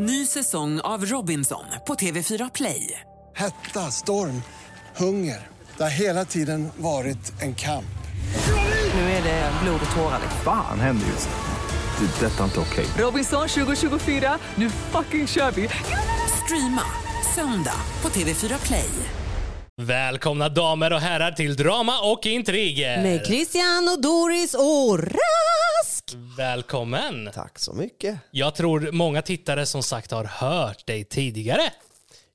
Ny säsong av Robinson på TV4 Play. Hetta, storm, hunger. Det har hela tiden varit en kamp. Nu är det blod och tårar. Fan händer just nu. Det. är Detta är inte okej. Robinson 2024, nu fucking kör vi! Streama söndag på TV4 Play. Välkomna damer och herrar till Drama och intriger. Med Christian och Doris och Välkommen. Tack så mycket. Jag tror många tittare som sagt har hört dig tidigare.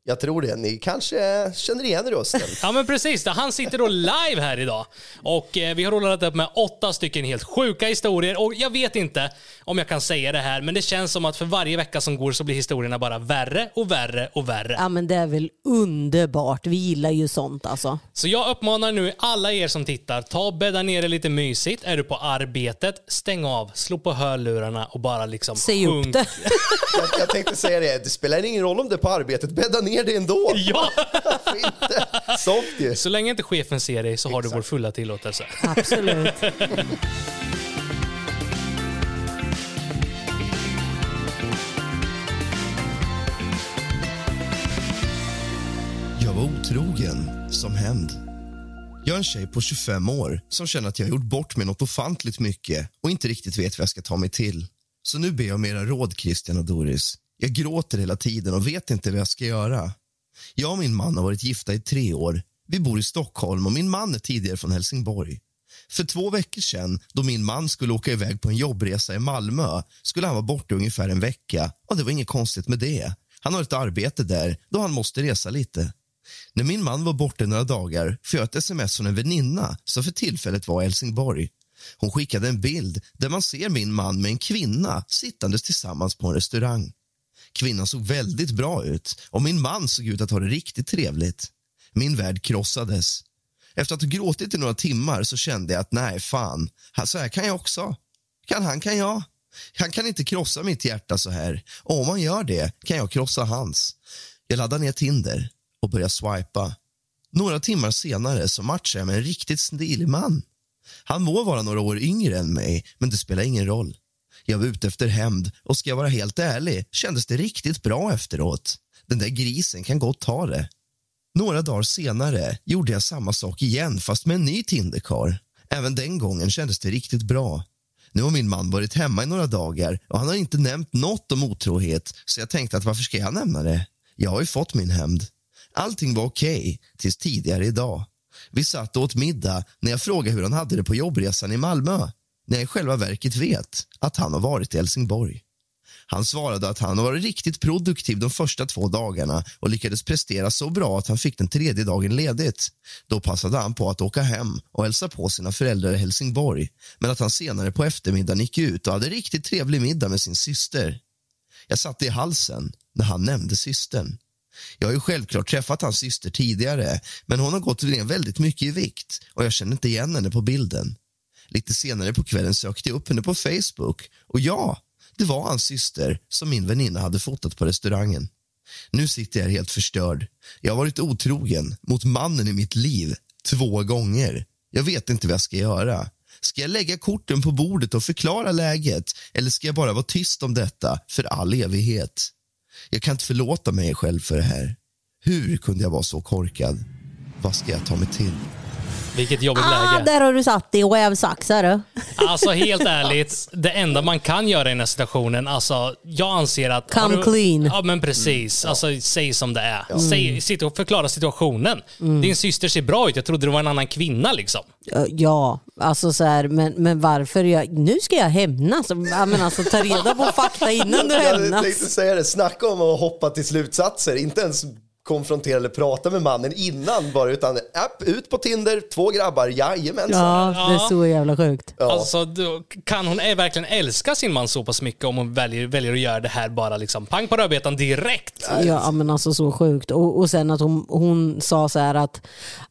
Jag tror det. Ni kanske känner igen rösten. Ja men precis, han sitter då live här idag. Och eh, vi har rullat upp med åtta stycken helt sjuka historier. Och jag vet inte om jag kan säga det här, men det känns som att för varje vecka som går så blir historierna bara värre och värre och värre. Ja men det är väl underbart. Vi gillar ju sånt alltså. Så jag uppmanar nu alla er som tittar, ta och bädda ner er lite mysigt. Är du på arbetet, stäng av, slå på hörlurarna och bara liksom Säg upp det. Jag, jag tänkte säga det, det spelar ingen roll om det är på arbetet, bädda ner det ändå. Ja! Inte? Soft ju. Så länge inte chefen ser dig så har du vår fulla tillåtelse. Absolut. Jag var otrogen som hämnd. Jag är en tjej på 25 år som känner att jag har gjort bort mig något ofantligt mycket och inte riktigt vet vad jag ska ta mig till. Så nu ber jag om era råd, Christian och Doris. Jag gråter hela tiden och vet inte vad jag ska göra. Jag och min man har varit gifta i tre år. Vi bor i Stockholm och min man är tidigare från Helsingborg. För två veckor sedan, då min man skulle åka iväg på en jobbresa i Malmö skulle han vara borta ungefär en vecka. Och Det var inget konstigt med det. Han har ett arbete där, då han måste resa lite. När min man var borta några dagar fick jag ett sms från en väninna som för tillfället var i Helsingborg. Hon skickade en bild där man ser min man med en kvinna sittandes tillsammans på en restaurang. Kvinnan såg väldigt bra ut och min man såg ut att ha det riktigt trevligt. Min värld krossades. Efter att ha gråtit i några timmar så kände jag att nej, fan, så här kan jag också. Kan han kan jag. Han kan inte krossa mitt hjärta så här. Och om han gör det kan jag krossa hans. Jag laddar ner Tinder och börjar swipa. Några timmar senare så matchar jag med en riktigt stilig man. Han må vara några år yngre än mig, men det spelar ingen roll. Jag var ute efter hämnd och ska jag vara helt ärlig kändes det riktigt bra efteråt. Den där grisen kan gott ta det. Några dagar senare gjorde jag samma sak igen, fast med en ny Tinderkar. Även den gången kändes det riktigt bra. Nu har min man varit hemma i några dagar och han har inte nämnt något om otrohet så jag tänkte att varför ska jag nämna det? Jag har ju fått min hämnd. Allting var okej tills tidigare idag. Vi satt och åt middag när jag frågade hur han hade det på jobbresan i Malmö när jag i själva verket vet att han har varit i Helsingborg. Han svarade att han har varit riktigt produktiv de första två dagarna och lyckades prestera så bra att han fick den tredje dagen ledigt. Då passade han på att åka hem och hälsa på sina föräldrar i Helsingborg men att han senare på eftermiddagen gick ut och hade riktigt trevlig middag med sin syster. Jag satte i halsen när han nämnde systern. Jag har ju självklart träffat hans syster tidigare men hon har gått ner väldigt mycket i vikt och jag känner inte igen henne på bilden. Lite senare på kvällen sökte jag upp henne på Facebook och ja, det var hans syster som min väninna hade fotat på restaurangen. Nu sitter jag helt förstörd. Jag har varit otrogen mot mannen i mitt liv två gånger. Jag vet inte vad jag ska göra. Ska jag lägga korten på bordet och förklara läget eller ska jag bara vara tyst om detta för all evighet? Jag kan inte förlåta mig själv för det här. Hur kunde jag vara så korkad? Vad ska jag ta mig till? Vilket jobbigt Ah, läge. där har du satt i rävsaxar du. Alltså helt ärligt, det enda man kan göra i den här situationen, alltså jag anser att... Come du, clean. Ja men precis, alltså säg som det är. Säg, sitt och förklara situationen. Din syster ser bra ut, jag trodde det var en annan kvinna liksom. Ja, alltså så här, men, men varför? Jag, nu ska jag hämnas. Ja, men alltså, ta reda på fakta innan du Jag hämnas. tänkte säga det, snacka om att hoppa till slutsatser. Inte ens konfrontera eller prata med mannen innan bara, utan app, ut på Tinder, två grabbar, jajamensan. Ja, det är så jävla sjukt. Ja. Alltså, då, kan hon verkligen älska sin man så pass mycket om hon väljer, väljer att göra det här bara liksom pang på rödbetan direkt? Ja men alltså så sjukt. Och, och sen att hon, hon sa så här att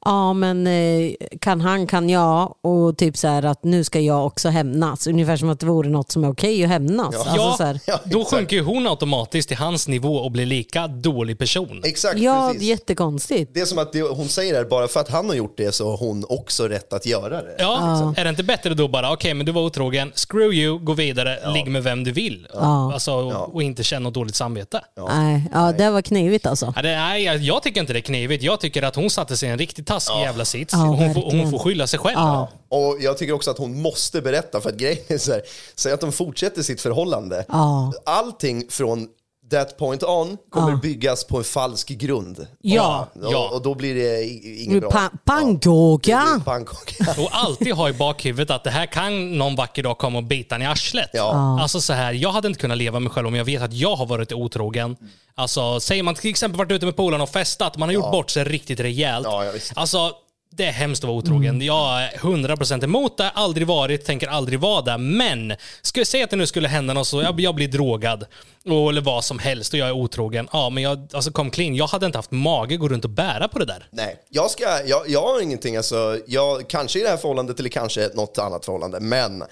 ja men eh, kan han kan jag och typ så här att nu ska jag också hämnas. Ungefär som att det vore något som är okej att hämnas. Alltså, Ja, så här. Ja, då sjunker ju hon automatiskt till hans nivå och blir lika dålig person. Exakt, Ja, precis. jättekonstigt. Det är som att det, hon säger här, bara för att han har gjort det så har hon också rätt att göra det. Ja, är det inte bättre då bara, okej men du var otrogen, screw you, gå vidare, ligg med vem du vill. Alltså, och inte känna något dåligt samvete. Nej, ja, det var knivigt alltså. Ja, det, nej, jag, jag tycker inte det är knivigt. Jag tycker att hon satte sig i en riktigt taskig jävla sits. Ja, hon, får, hon får skylla sig själv. Ja. Och jag tycker också att hon måste berätta, för att grejen är så här, säg att de fortsätter sitt förhållande. Ja. Allting från that point on kommer byggas på en falsk grund. Ja. Och, Ja. och då blir det inget bra. Pa- Pannkaka! Ja. Och alltid ha i bakhuvudet att det här kan någon vacker dag komma och bita en i arslet. Ja. Alltså så här, jag hade inte kunnat leva mig själv om jag vet att jag har varit otrogen. Alltså, säger man till exempel varit ute med polarna och festat, man har gjort bort sig riktigt rejält. Ja, ja, visst. Alltså, det är hemskt att vara otrogen. Jag är 100% emot det, aldrig varit, tänker aldrig vara det. Men, skulle säga att det nu skulle hända något så jag, jag blir drogad, och, eller vad som helst, och jag är otrogen. Ja, men jag, alltså kom clean, jag hade inte haft mage att gå runt och bära på det där. Nej, jag, ska, jag, jag har ingenting, alltså, jag, kanske i det här förhållandet eller kanske något annat förhållande, men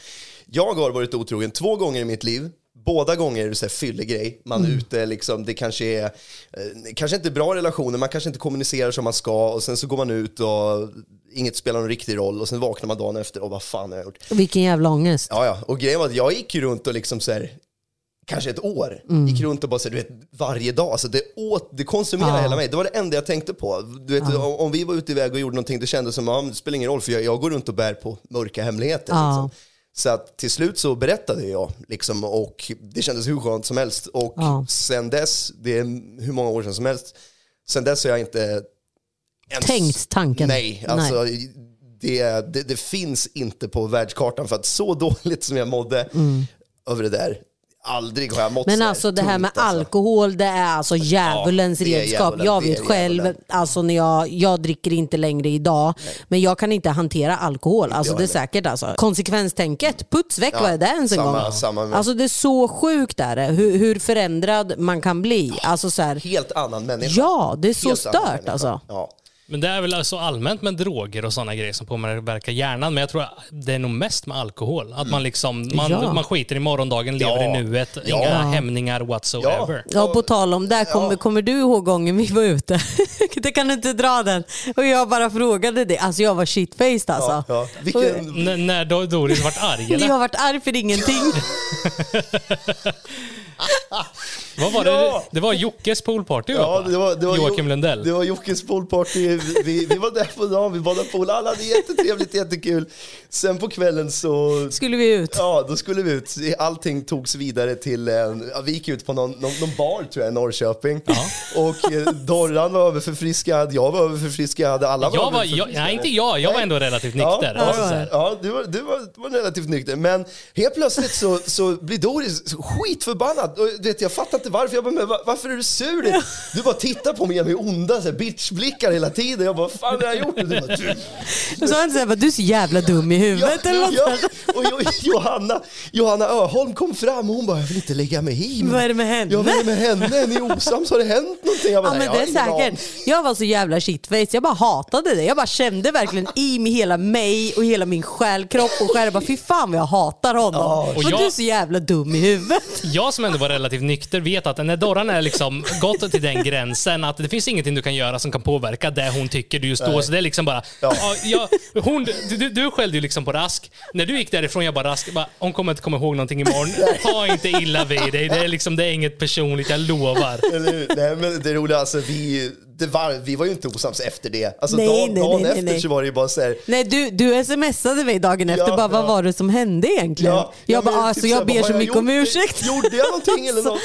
jag har varit otrogen två gånger i mitt liv. Båda gånger är det så här fyllegrej. Man är ute, liksom, det kanske är eh, kanske inte bra relationer, man kanske inte kommunicerar som man ska och sen så går man ut och inget spelar någon riktig roll och sen vaknar man dagen efter och vad fan har jag gjort? Vilken jävla ångest. Ja, ja, och grejen var att jag gick runt och liksom så här, kanske ett år, gick runt och bara så här, du vet, varje dag. Alltså det, åt, det konsumerade Ja. hela mig. Det var det enda jag tänkte på. Du vet, om, om vi var ute iväg och gjorde någonting, det kändes som att det spelar ingen roll för jag, jag går runt och bär på mörka hemligheter. Ja. Liksom. Så att till slut så berättade jag liksom, och det kändes hur skönt som helst. Och Ja. sen dess, det är hur många år sedan som helst, sen dess har jag inte ens, Tänkt tanken. Nej, alltså Det, det, det finns inte på världskartan för att så dåligt som jag mådde över det där, aldrig har jag mått. Men alltså det här med alltså. alkohol, det är alltså djävulens Ja, det är redskap. djävulen, jag det vet själv, djävulen. alltså när jag, jag dricker inte längre idag, men jag kan inte hantera alkohol. Alltså jag det är heller. säkert alltså. Konsekvenstänket, puts väck vad är det ens en samma- gång? samma med- Alltså det är så sjukt är det, hur, hur förändrad man kan bli. Alltså så här, Helt annan människa. ja, det är så Helt annan stört människa. alltså. Ja. Men det är väl alltså allmänt med droger och sådana grejer som påverkar hjärnan. Men jag tror det är nog mest med alkohol. Att man liksom, man, Ja. man skiter i morgondagen, lever Ja. i nuet, Ja. inga hämningar whatsoever. Ja, på tal om det, kommer, kommer du ihåg gången vi var ute? det kan du inte dra den. Och jag bara frågade det. Alltså jag var shitfaced alltså. Ja, vilken, N- när då Doris vart arg Ni eller? har varit arg för ingenting. Vad var det? Ja. Det var Jockes poolparty Ja, det var, det var Joakim Jo- Lundell. Det var Jockes poolparty. Vi, vi var där på dagen, vi badade pool, alla hade jättetrevligt, jättekul. Sen på kvällen så Skulle vi ut. Ja, då skulle vi ut. Allting togs vidare till, ja, vi gick ut på någon, någon, någon bar tror jag i Norrköping. Och eh, Dorran var överförfriskad, jag var överförfriskad, alla var Jag var, jag, nej, inte jag. Jag var ändå relativt nykter. Ja, Alltså, ja, ja du, var, du, var, du var relativt nykter. Men helt plötsligt så, så blir Doris skitförbannad. Och, du vet, jag fattar inte varför. Jag bara, men va- varför är du sur? Du bara tittar på mig med onda så här, bitchblickar hela tiden. Jag bara, fan har jag gjort? Och Du bara, du, Du sa inte såhär, du är så jävla dum i huvudet eller något ja, och Jo- Johanna, Johanna Öholm kom fram och hon bara, jag vill inte lägga mig i. men- Vad är det med henne? Ja, vad är det med henne? Är ni osams? Har det hänt någonting? Jag bara, Ja "Nej, men det är jag säkert. Jag var så jävla shitface, jag bara hatade det. Jag bara kände verkligen i mig hela mig och hela min själ, kropp och själ. Jag bara fy fan vad jag hatar honom. Och och jag- du är så jävla dum i huvudet. Jag som ändå var relativt nykter vet att när Dorran är liksom gått till den gränsen att det finns ingenting du kan göra som kan påverka det hon tycker du just då. Så det är liksom bara... Ja. Ja, hon, du, du, skällde ju liksom på Rask. När du gick därifrån, jag bara Rask, bara, hon kommer inte komma ihåg någonting imorgon. Ta inte illa vid dig. Det är, liksom, det är inget personligt, jag lovar. Nej, men det roliga, alltså vi, det var, vi var ju inte osams efter det. Alltså Nej, dagen, nej, dagen nej, efter nej. så var det ju bara så här, Nej du, du smsade mig dagen efter, Ja, bara vad ja. var det som hände egentligen? Ja, jag men bara, alltså typ jag ber så mycket om ursäkt. Gjorde jag någonting eller något?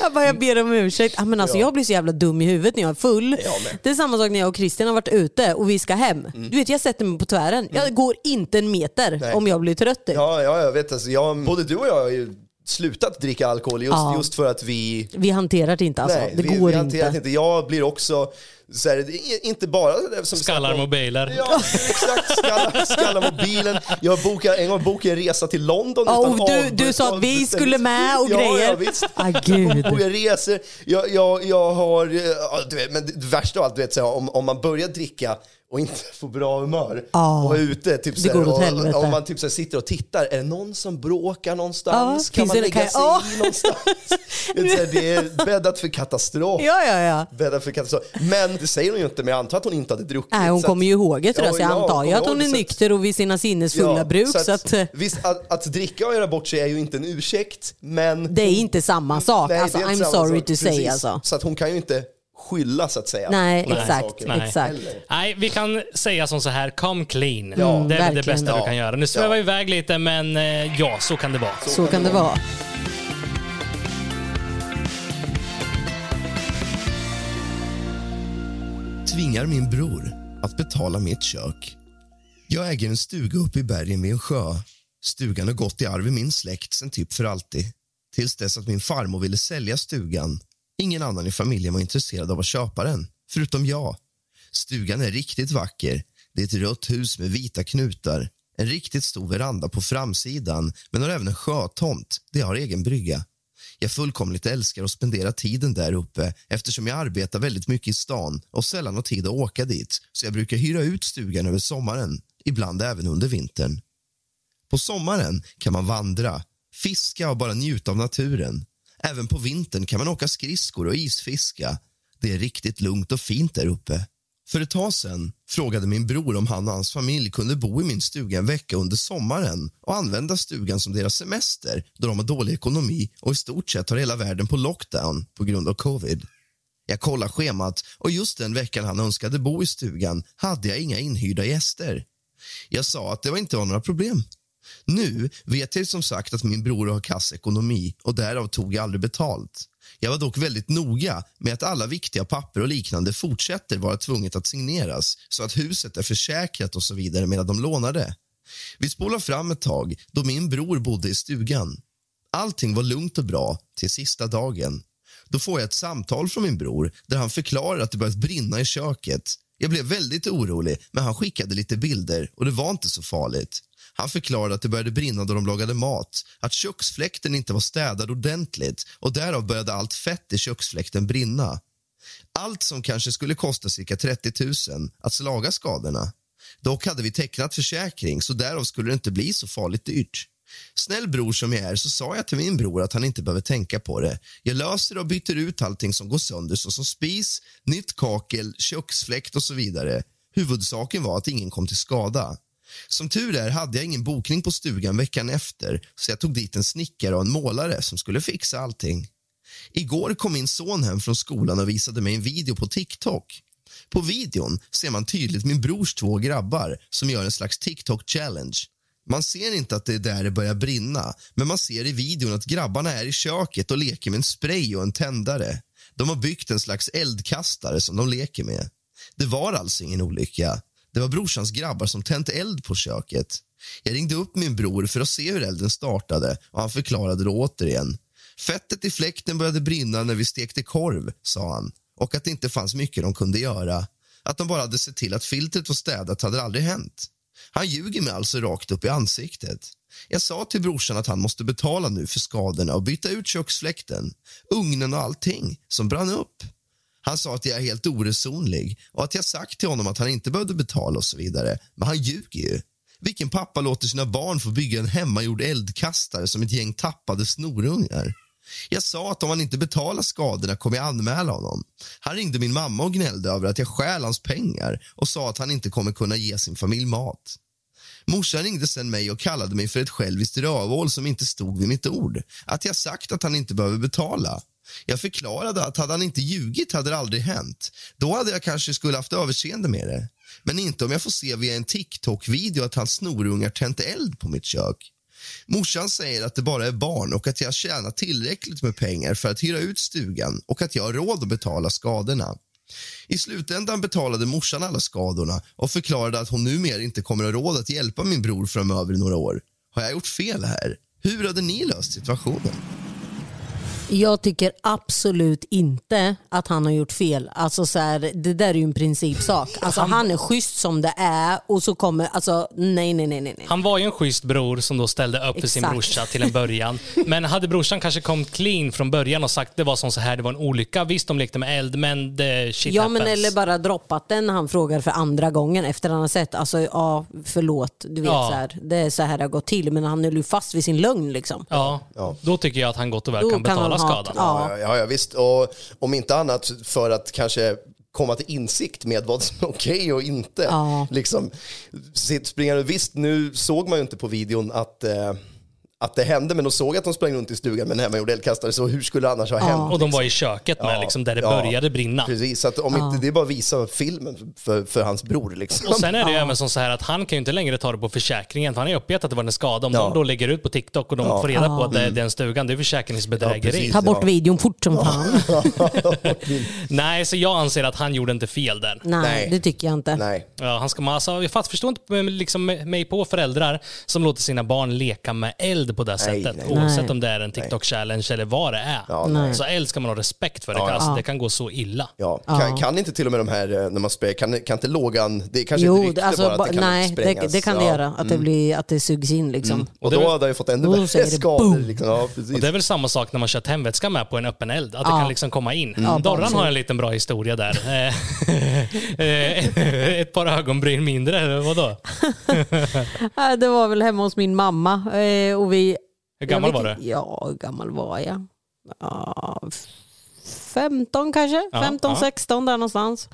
Jag bara, jag ber om ursäkt. Ja, men alltså, Jag blir så jävla dum i huvudet när jag är full. Mm. Det är samma sak när jag och Christian har varit ute och vi ska hem. Du vet, jag sätter mig på tvären. Jag går inte en meter om jag blir trött. typ. Ja, ja, jag vet. Alltså, jag, både du och jag har ju slutat dricka alkohol just, Ja. just för att vi... Vi hanterar det inte alltså. nej, det vi, går vi hanterar inte. inte. Jag blir också, så här, inte bara som Skallar mobiler. Ja, exakt. Skalla, skalla mobilen. Jag bokade, en gång bokade jag en resa till London Ja, utan du- du sa att vi skulle med och ja, grejer. Ja, visst. Ah, gud. Bokade resor. Jag, jag, jag har, ja, du vet, men det värsta av allt, du vet, så här, om, om man börjar dricka och inte får bra humör Ja. och är ute. Typ, Det så går åt helvete. Om man typ, så här, sitter och tittar, är det någon som bråkar någonstans? Ja, kan man lägga kan- sig ja. i någonstans? det, är så här, det är bäddat för katastrof. Ja, ja, ja. Bäddat för katastrof. Men det säger hon ju inte, men jag antar att hon inte hade druckit. Nej, hon så att- kommer ju ihåg det jag, så jag Ja, ja, antar ju att hon är så att- nykter och vid sina sinnesfulla bruk. Så att, eh, visst, att, att dricka och göra bort sig är ju inte en ursäkt, men... det är inte samma sak. Nej, alltså, I'm sorry sak. to say Precis. alltså. Så att hon kan ju inte skylla så att säga. Nej, exakt, sakerna exakt. Nej, vi kan säga som så här, come clean. Ja, det är väl det verkligen. bästa du Ja. kan göra. Nu svävar vi Ja. iväg lite, men eh, ja, så kan det vara. Så kan det vara. tvingar min bror att betala mitt kök. Jag äger en stuga uppe i bergen vid en sjö. Stugan har gått i arv i min släkt sen typ för alltid. Tills dess att min farmor ville sälja stugan. Ingen annan i familjen var intresserad av att köpa den, förutom jag. Stugan är riktigt vacker. Det är ett rött hus med vita knutar. En riktigt stor veranda på framsidan, men har även en sjötomt. Det har egen brygga. Jag fullkomligt älskar att spendera tiden där uppe eftersom jag arbetar väldigt mycket i stan och sällan har tid att åka dit så jag brukar hyra ut stugan över sommaren, ibland även under vintern. På sommaren kan man vandra, fiska och bara njuta av naturen. Även på vintern kan man åka skridskor och isfiska. Det är riktigt lugnt och fint där uppe. För ett tag sen frågade min bror om han och hans familj kunde bo i min stuga en vecka under sommaren och använda stugan som deras semester då de har dålig ekonomi och i stort sett har hela världen på lockdown på grund av covid. Jag kollade schemat och just den veckan han önskade bo i stugan hade jag inga inhyrda gäster. Jag sa att det var inte var några problem. Nu vet jag som sagt att min bror har kass ekonomi och därav tog jag aldrig betalt. Jag var dock väldigt noga med att alla viktiga papper och liknande fortsätter vara tvunget att signeras så att huset är försäkrat och så vidare medan de lånade. Vi spolar fram ett tag då min bror bodde i stugan. Allting var lugnt och bra till sista dagen. Då får jag ett samtal från min bror där han förklarar att det börjat brinna i köket. Jag blev väldigt orolig, men han skickade lite bilder och det var inte så farligt. Han förklarade att det började brinna då de lagade mat, att köksfläkten inte var städad ordentligt och därav började allt fett i köksfläkten brinna. Allt som kanske skulle kosta cirka 30 000 att laga skadorna. Dock hade vi tecknat försäkring så därav skulle det inte bli så farligt dyrt. Snäll bror som jag är så sa jag till min bror att han inte behöver tänka på det. Jag löser och byter ut allting som går sönder såsom spis, nytt kakel, köksfläkt och så vidare. Huvudsaken var att ingen kom till skada. Som tur är hade jag ingen bokning på stugan veckan efter så jag tog dit en snickare och en målare som skulle fixa allting. Igår kom min son hem från skolan och visade mig en video på TikTok. På videon ser man tydligt min brors två grabbar som gör en slags TikTok-challenge. Man ser inte att det är där det börjar brinna, men man ser i videon att grabbarna är i köket och leker med en spray och en tändare. De har byggt en slags eldkastare som de leker med. Det var alltså ingen olycka. Det var brorsans grabbar som tänt eld på köket. Jag ringde upp min bror för att se hur elden startade och han förklarade då återigen. Fettet i fläkten började brinna när vi stekte korv, sa han och att det inte fanns mycket de kunde göra. Att de bara hade sett till att filtret var städat hade aldrig hänt. Han ljuger mig alltså rakt upp i ansiktet. Jag sa till brorsan att han måste betala nu för skadorna och byta ut köksfläkten, ugnen och allting som brann upp. Han sa att jag är helt oresonlig och att jag sagt till honom att han inte behövde betala och så vidare. Men han ljuger ju. Vilken pappa låter sina barn få bygga en hemmagjord eldkastare som ett gäng tappade snorungar? Jag sa att om han inte betalar skadorna kommer jag anmäla honom. Han ringde min mamma och gnällde över att jag stjäl hans pengar och sa att han inte kommer kunna ge sin familj mat. Morsan ringde sen mig och kallade mig för ett själviskt rövhål som inte stod vid mitt ord. Att jag sagt att han inte behöver betala. Jag förklarade att hade han inte ljugit hade det aldrig hänt. Då hade jag kanske skulle haft överseende med det. Men inte om jag får se via en TikTok-video att hans snorungar tänt eld på mitt kök. Morsan säger att det bara är barn och att jag tjänar tillräckligt med pengar för att hyra ut stugan och att jag har råd att betala skadorna. I slutändan betalade morsan alla skadorna och förklarade att hon numera inte kommer att ha råd att hjälpa min bror framöver i några år. Har jag gjort fel här? Hur hade ni löst situationen? Jag tycker absolut inte att han har gjort fel. Alltså så här, det där är ju en principsak. Alltså han är schysst som det är och så kommer, alltså nej nej nej nej. Han var ju en schysst bror som då ställde upp för sin brorsa till en början. Men hade brorsan kanske kommit clean från början och sagt det var som så här, det var en olycka. Visst, de lekte med eld, men det shit Ja happens. men eller bara droppat den när han frågar för andra gången efter han har sett, alltså ja förlåt, du vet Ja. så här, det är så här det har gått till men han höll ju fast vid sin lögn liksom. Ja, då tycker jag att han gott och väl Då kan kan betala han skadan. Ja. Ja, ja, visst. Och om inte annat för att kanske komma till insikt med vad som är okej och inte. Ja. Liksom, sitt springande. Visst, nu såg man ju inte på videon att, eh, att det hände, men de såg att de sprang runt i stugan med en hemmagjord eldkastare, så hur skulle det annars ha hänt? Och de var i köket med, Ja, liksom, där det ja. började brinna. Precis, så att om inte, det är bara att visa filmen för, för hans bror. Liksom. Och sen är det ju även som så här att han kan ju inte längre ta det på försäkringen. För han är uppgett att det var en skada. Om Ja. de då lägger ut på TikTok och de Ja. får reda på att det är den stugan, det är försäkringsbedrägeri. Ta bort Ja. videon fort som fan. Nej, så jag anser att han gjorde inte fel där. Nej, Nej. det tycker jag inte. Nej. Ja, han ska, alltså, jag förstår inte liksom, mig på föräldrar som låter sina barn leka med eld på det Nej, sättet. nej. Oavsett Nej. om det är en TikTok-challenge eller vad det är. Ja. Så eld ska man ha respekt för. Det, Ja, alltså, ja. det kan gå så illa. Ja. Kan, kan inte till och med de här, eh, när man spränger, kan, kan inte lågan, det är kanske Jo, ett rykte alltså, bara att det kan nej, det, sprängas. det kan det Ja. göra. Att det, blir, att det sugs in liksom. Och Och det- då hade jag fått ännu Och värre det skador. Liksom. Och det är väl samma sak när man kör tändvätska med på en öppen eld. Att det kan liksom komma in. Ja, Dorran har en liten bra historia där. Eh, Ett par ögonbryn mindre, eller vadå? Det var väl hemma hos min mamma. eh, Och vi, Hur gammal var du? Ja, hur gammal var jag? Ja, 15 kanske? Ja, 15, ja. 16 där någonstans.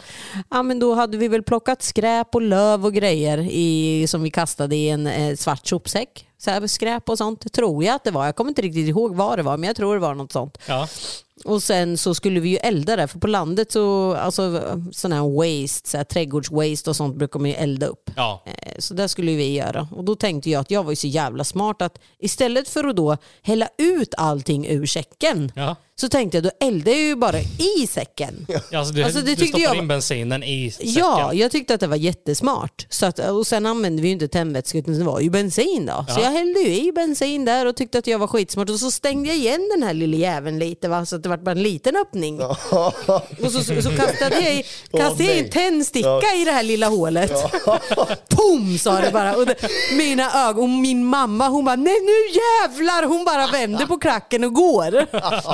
Ja, men då hade vi väl plockat skräp och löv och grejer i, som vi kastade i en eh, svart sopsäck. Så här, skräp och sånt tror jag att det var. Jag kommer inte riktigt ihåg vad det var men jag tror det var något sånt. Ja. Och sen så skulle vi ju elda där, för på landet så, alltså sån här waste, så här, trädgårdswaste och sånt brukar man ju elda upp. ja. Eh, Så det skulle vi göra. Och då tänkte jag att jag var ju så jävla smart att istället för att då hälla ut allting ur säcken Ja. så tänkte jag då eldar jag ju bara i säcken. Alltså, du, Alltså, det du stoppar jag in bensinen i säcken. Ja, jag tyckte att det var jättesmart. Så att, och sen använde vi ju inte tändvätska utan det var ju bensin då. Så Ja. jag hällde ju i bensin där och tyckte att jag var skitsmart. Och så stängde jag igen den här lilla jäveln lite va? så att det var bara en liten öppning. Och så, så, så kastade jag, i, kastade jag i en tändsticka i det här lilla hålet. Pum sa det bara. Och det, mina ögon, och min mamma hon bara nej nu jävlar. Hon bara vänder på klacken och går.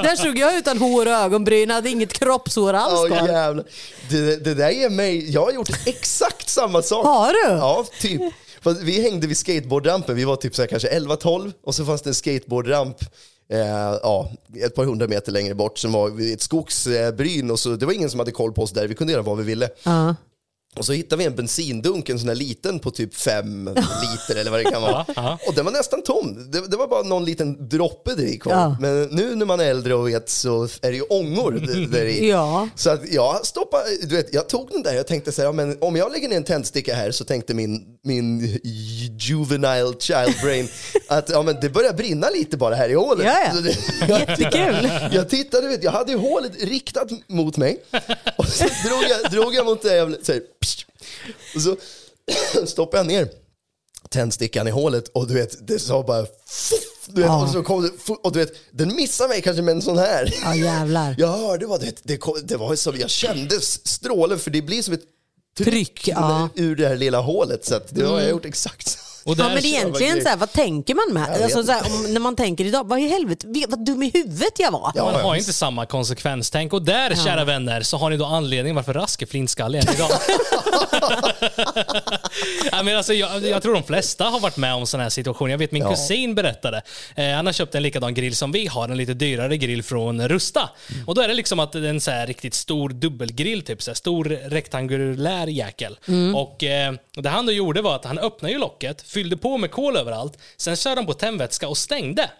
Där stod jag utan hår och ögonbryn, hade inget kroppshår alls Åh, kvar. jävlar. Det, det där ger mig, jag har gjort exakt samma sak. Har du? Ja, typ. Fast vi hängde vid skateboardrampen, vi var typ så här kanske 11-12 och så fanns det en skateboardramp eh, ja, ett par hundra meter längre bort som var vid ett skogsbryn och så, det var ingen som hade koll på oss där, vi kunde göra vad vi ville. Ja. Och så hittade vi en bensindunk, en sån här liten på typ fem liter eller vad det kan vara. Och den var nästan tom. Det, det var bara någon liten droppe där i kvar. Ja. Men nu när man är äldre och vet så är det ju ångor där i. Ja. Så att jag stoppade, du vet, jag tog den där, jag tänkte så här, ja, men om jag lägger ner en tändsticka här så tänkte min, min juvenile child brain att ja, men det börjar brinna lite bara här i hålet. Ja, ja. Det- Jättekul. jag tittade, vet, jag hade ju hålet riktat mot mig och så drog jag, drog jag mot det jävla, så här, och så stoppade jag ner tändstickan i hålet och du vet, det sa bara du vet, Ja. och så kom det, och du vet, den missade mig kanske med en sån här. Ja jävlar. Jag hörde vad det, det, kom, det var som, jag kände strålen för det blir som ett tryck, Tryck, ja. ur det här lilla hålet så det har jag gjort exakt. Och Ja men egentligen så här, vad tänker man med? Alltså, så här, om, när man tänker idag, vad i helvete, vet- vad dum i huvudet jag var. Ja. man har inte samma konsekvenstänk. Och där, kära vänner, så har ni då anledningen varför Rask är flintskallig än idag. ja, men alltså, jag, jag tror de flesta har varit med om sådana här situationer. Jag vet min Ja. kusin berättade. Eh, han har köpt en likadan grill som vi har, en lite dyrare grill från Rusta. Och då är det liksom att det är en så här riktigt stor dubbelgrill, typ så här, stor rektangulär jäkel. Och eh, det han då gjorde var att han öppnade ju locket, fyllde på med kol överallt, sen körde han på tändvätska och stängde.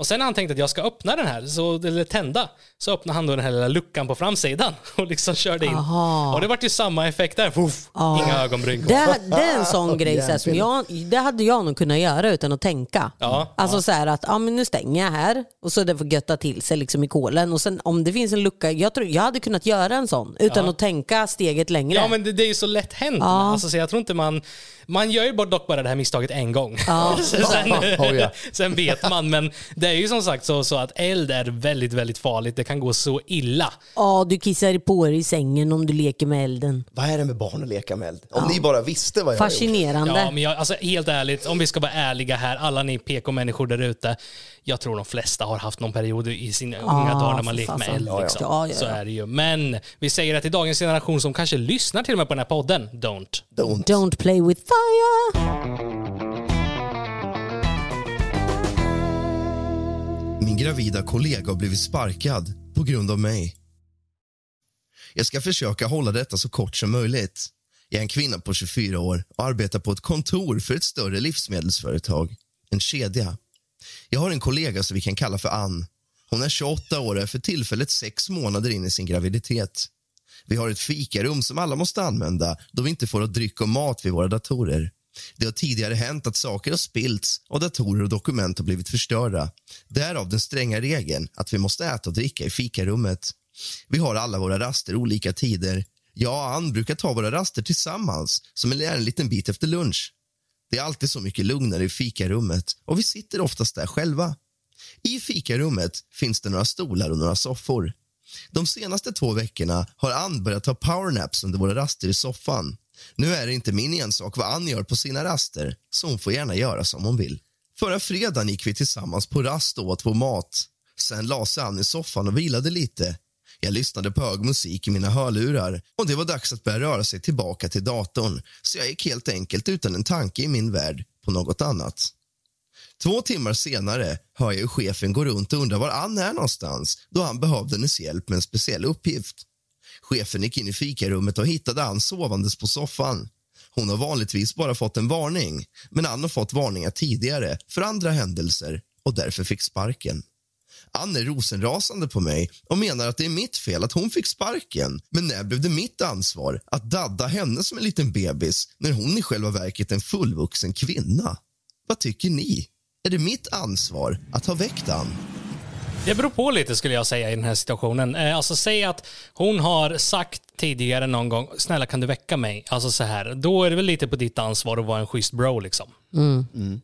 Och sen när han tänkte att jag ska öppna den här, så, eller tända, så öppnade han då den här lilla luckan på framsidan och liksom körde in. Aha. Och det vart ju samma effekt där. Fuff, Inga ögonbryn. Det, det är en sån grej så här, som jag, det hade jag nog kunnat göra utan att tänka. Ja, alltså så här att ja, men nu stänger jag här och så det får götta till sig liksom i kolen. Och sen om det finns en lucka, jag, tror, jag hade kunnat göra en sån utan att tänka steget längre. Ja men det, det är ju så lätt hänt. Ja. Alltså, så jag tror inte man... Man gör ju bara- dock bara det här misstaget en gång. Ja. sen, Oh, ja. sen vet man, men det är ju som sagt så, så att eld är väldigt, väldigt farligt. Det kan gå så illa. Ja, du kissar på dig i sängen om du leker med elden. Vad är det med barn att leka med eld? Om ni bara visste vad jag har gjort. Fascinerande. Ja, men jag, alltså, helt ärligt, om vi ska vara ärliga här, alla ni PK-människor där ute. Jag tror de flesta har haft någon period i sina unga dagar när man för lekt med fasen. eld. Ja, ja. Liksom. Ja, ja, Så ja. är det ju. Men vi säger att till dagens generation som kanske lyssnar till och med på den här podden, don't. Don't. Don't play with fire. Min gravida kollega har blivit sparkad på grund av mig. Jag ska försöka hålla detta så kort som möjligt. Jag är en kvinna på 24 år och arbetar på ett kontor för ett större livsmedelsföretag. En kedja. Jag har en kollega som vi kan kalla för Ann. Hon är 28 år och är för tillfället sex månader in i sin graviditet. Vi har ett fikarum som alla måste använda då vi inte får ha dryck och mat vid våra datorer. Det har tidigare hänt att saker har spillts och datorer och dokument har blivit förstörda. Därav den stränga regeln att vi måste äta och dricka i fikarummet. Vi har alla våra raster olika tider. Jag och Ann brukar ta våra raster tillsammans, som är en liten bit efter lunch. Det är alltid så mycket lugnare i fikarummet och vi sitter oftast där själva. I fikarummet finns det några stolar och några soffor. De senaste två veckorna har Ann börjat ta powernaps under våra raster i soffan. Nu är det inte min ensak vad Ann gör på sina raster, så hon får gärna göra som hon vill. Förra fredagen gick vi tillsammans på rast och åt vår mat. Sen la sig Ann i soffan och vilade lite. Jag lyssnade på hög musik i mina hörlurar och det var dags att börja röra sig tillbaka till datorn så jag gick helt enkelt utan en tanke i min värld på något annat. Två timmar senare hör jag hur chefen går runt och undrar var Ann är någonstans då han behövde hennes hjälp med en speciell uppgift. Chefen gick in i fikarummet och hittade Ann sovandes på soffan. Hon har vanligtvis bara fått en varning, men Ann har fått varningar tidigare för andra händelser och därför fick sparken. Ann är rosenrasande på mig och menar att det är mitt fel att hon fick sparken. Men när blev det mitt ansvar att dadda henne som en liten bebis när hon i själva verket är en fullvuxen kvinna? Vad tycker ni? Är det mitt ansvar att ha väckt Ann? Det beror på lite skulle jag säga i den här situationen. Eh, Alltså säg att hon har sagt tidigare någon gång, snälla kan du väcka mig? Alltså så här, då är det väl lite på ditt ansvar att vara en schysst bro liksom.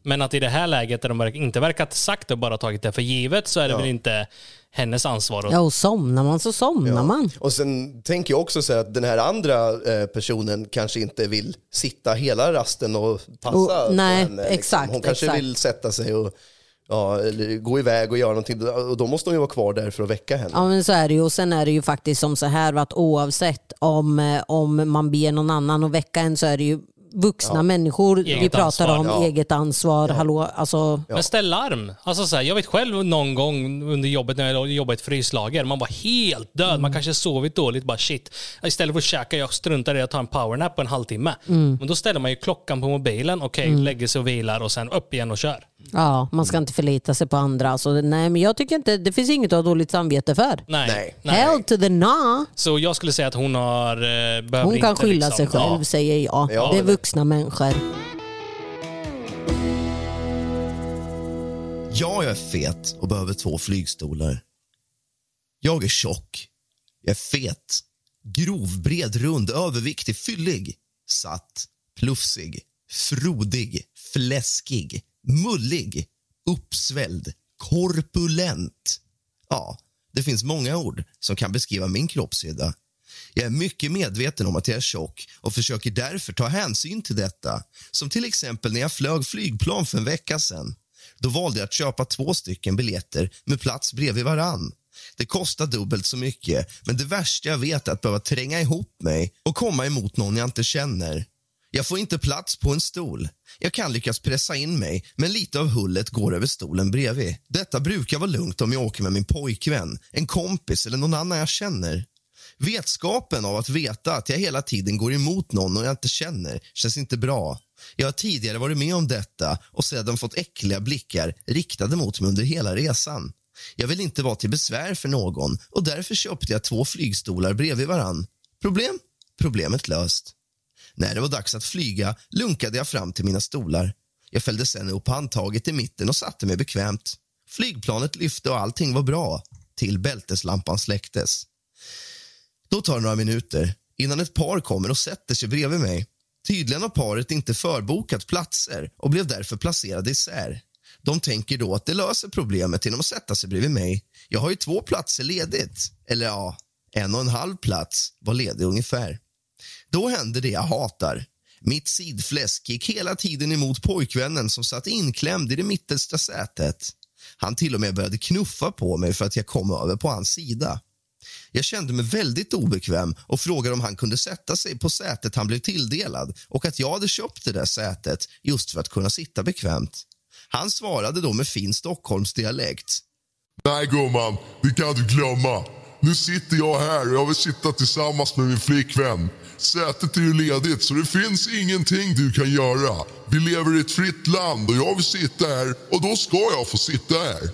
Men att i det här läget där de inte verkat sagt och bara tagit det för givet så är det väl inte hennes ansvar. Ja, och somnar man så somnar man. Och sen tänker jag också så här att den här andra eh, personen kanske inte vill sitta hela rasten och passa Och- nej, henne. liksom. exakt, Hon kanske exakt. vill sätta sig och ja, eller gå iväg och göra någonting. Och då måste hon ju vara kvar där för att väcka henne. Ja men så är det ju. Och sen är det ju faktiskt som så här att oavsett om, eh, om man ber någon annan att väcka en så är det ju vuxna människor vi Eget pratar ansvar, om, ja. eget ansvar. Hallå, alltså, Men ställ larm. Alltså så här, jag vet själv någon gång under jobbet när jag jobbade i ett fryslager, man var helt död. Mm. Man kanske sovit dåligt, bara shit. Istället för att käka, jag struntar i att ta en powernap på en halvtimme. Mm. Men då ställer man ju klockan på mobilen, okej, lägger sig och vilar och sen upp igen och kör. Ja, man ska inte förlita sig på andra. Alltså, nej men jag tycker inte, det finns inget att ha dåligt samvete för. Nej. Nej. Hell to the nah. Så jag skulle säga att hon har... Eh, behöver Hon kan inte skylla liksom, sig själv Ja. säger jag. Ja, det är men- vuxna människor. Ja, jag är fet och behöver två flygstolar. Jag är tjock. Jag är fet. Grov, bred, rund, överviktig, fyllig. Satt, plufsig, frodig, fläskig, mullig, uppsvälld, korpulent. Ja, det finns många ord som kan beskriva min kroppshydda. Jag är mycket medveten om att jag är tjock och försöker därför ta hänsyn till detta. Som till exempel när jag flög flygplan för en vecka sedan. Då valde jag att köpa två stycken biljetter med plats bredvid varann. Det kostar dubbelt så mycket, men det värsta jag vet är att behöva tränga ihop mig och komma emot någon jag inte känner. Jag får inte plats på en stol. Jag kan lyckas pressa in mig, men lite av hullet går över stolen bredvid. Detta brukar vara lugnt om jag åker med min pojkvän, en kompis eller någon annan jag känner. Vetskapen av att veta att jag hela tiden går emot någon och jag inte känner känns inte bra. Jag har tidigare varit med om detta och sedan fått äckliga blickar riktade mot mig under hela resan. Jag vill inte vara till besvär för någon och därför köpte jag två flygstolar bredvid varann. Problem? Problemet löst. När det var dags att flyga lunkade jag fram till mina stolar. Jag fällde sen upp handtaget i mitten och satte mig bekvämt. Flygplanet lyfte och allting var bra, till bälteslampan släcktes. Då tar det några minuter innan ett par kommer och sätter sig bredvid mig. Tydligen har paret inte förbokat platser och blev därför placerade isär. De tänker då att det löser problemet genom att sätta sig bredvid mig. Jag har ju två platser ledigt. Eller ja, en och en halv plats var ledig ungefär. Då hände det jag hatar. Mitt sidfläsk gick hela tiden emot pojkvännen som satt inklämd i det mittersta sätet. Han till och med började knuffa på mig för att jag kom över på hans sida. Jag kände mig väldigt obekväm och frågade om han kunde sätta sig på sätet han blev tilldelad och att jag hade köpt det där sätet just för att kunna sitta bekvämt. Han svarade då med fin Stockholmsdialekt. Nej gumman, det kan du glömma. Nu sitter jag här och jag vill sitta tillsammans med min flickvän. Sätet är ju ledigt så det finns ingenting du kan göra. Vi lever i ett fritt land och jag vill sitta här och då ska jag få sitta här.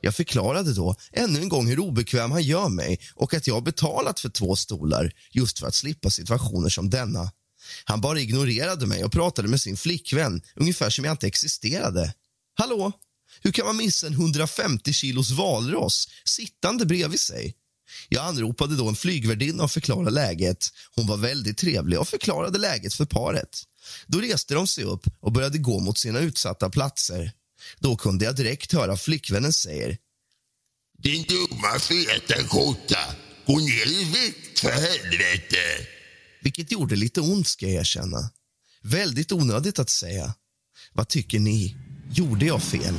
Jag förklarade då ännu en gång hur obekväm han gör mig och att jag har betalat för två stolar just för att slippa situationer som denna. Han bara ignorerade mig och pratade med sin flickvän ungefär som jag inte existerade. Hallå? Hur kan man missa en 150 kilos valross sittande bredvid sig? Jag anropade då en flygvärdinna och förklarade läget. Hon var väldigt trevlig och förklarade läget för paret. Då reste de sig upp och började gå mot sina utsatta platser. Då kunde jag direkt höra flickvännen säger Din dumma feta skjorta, gå ner i vikt för helvete. vilket gjorde lite ont ska jag erkänna. Väldigt onödigt att säga. Vad tycker ni? Gjorde jag fel?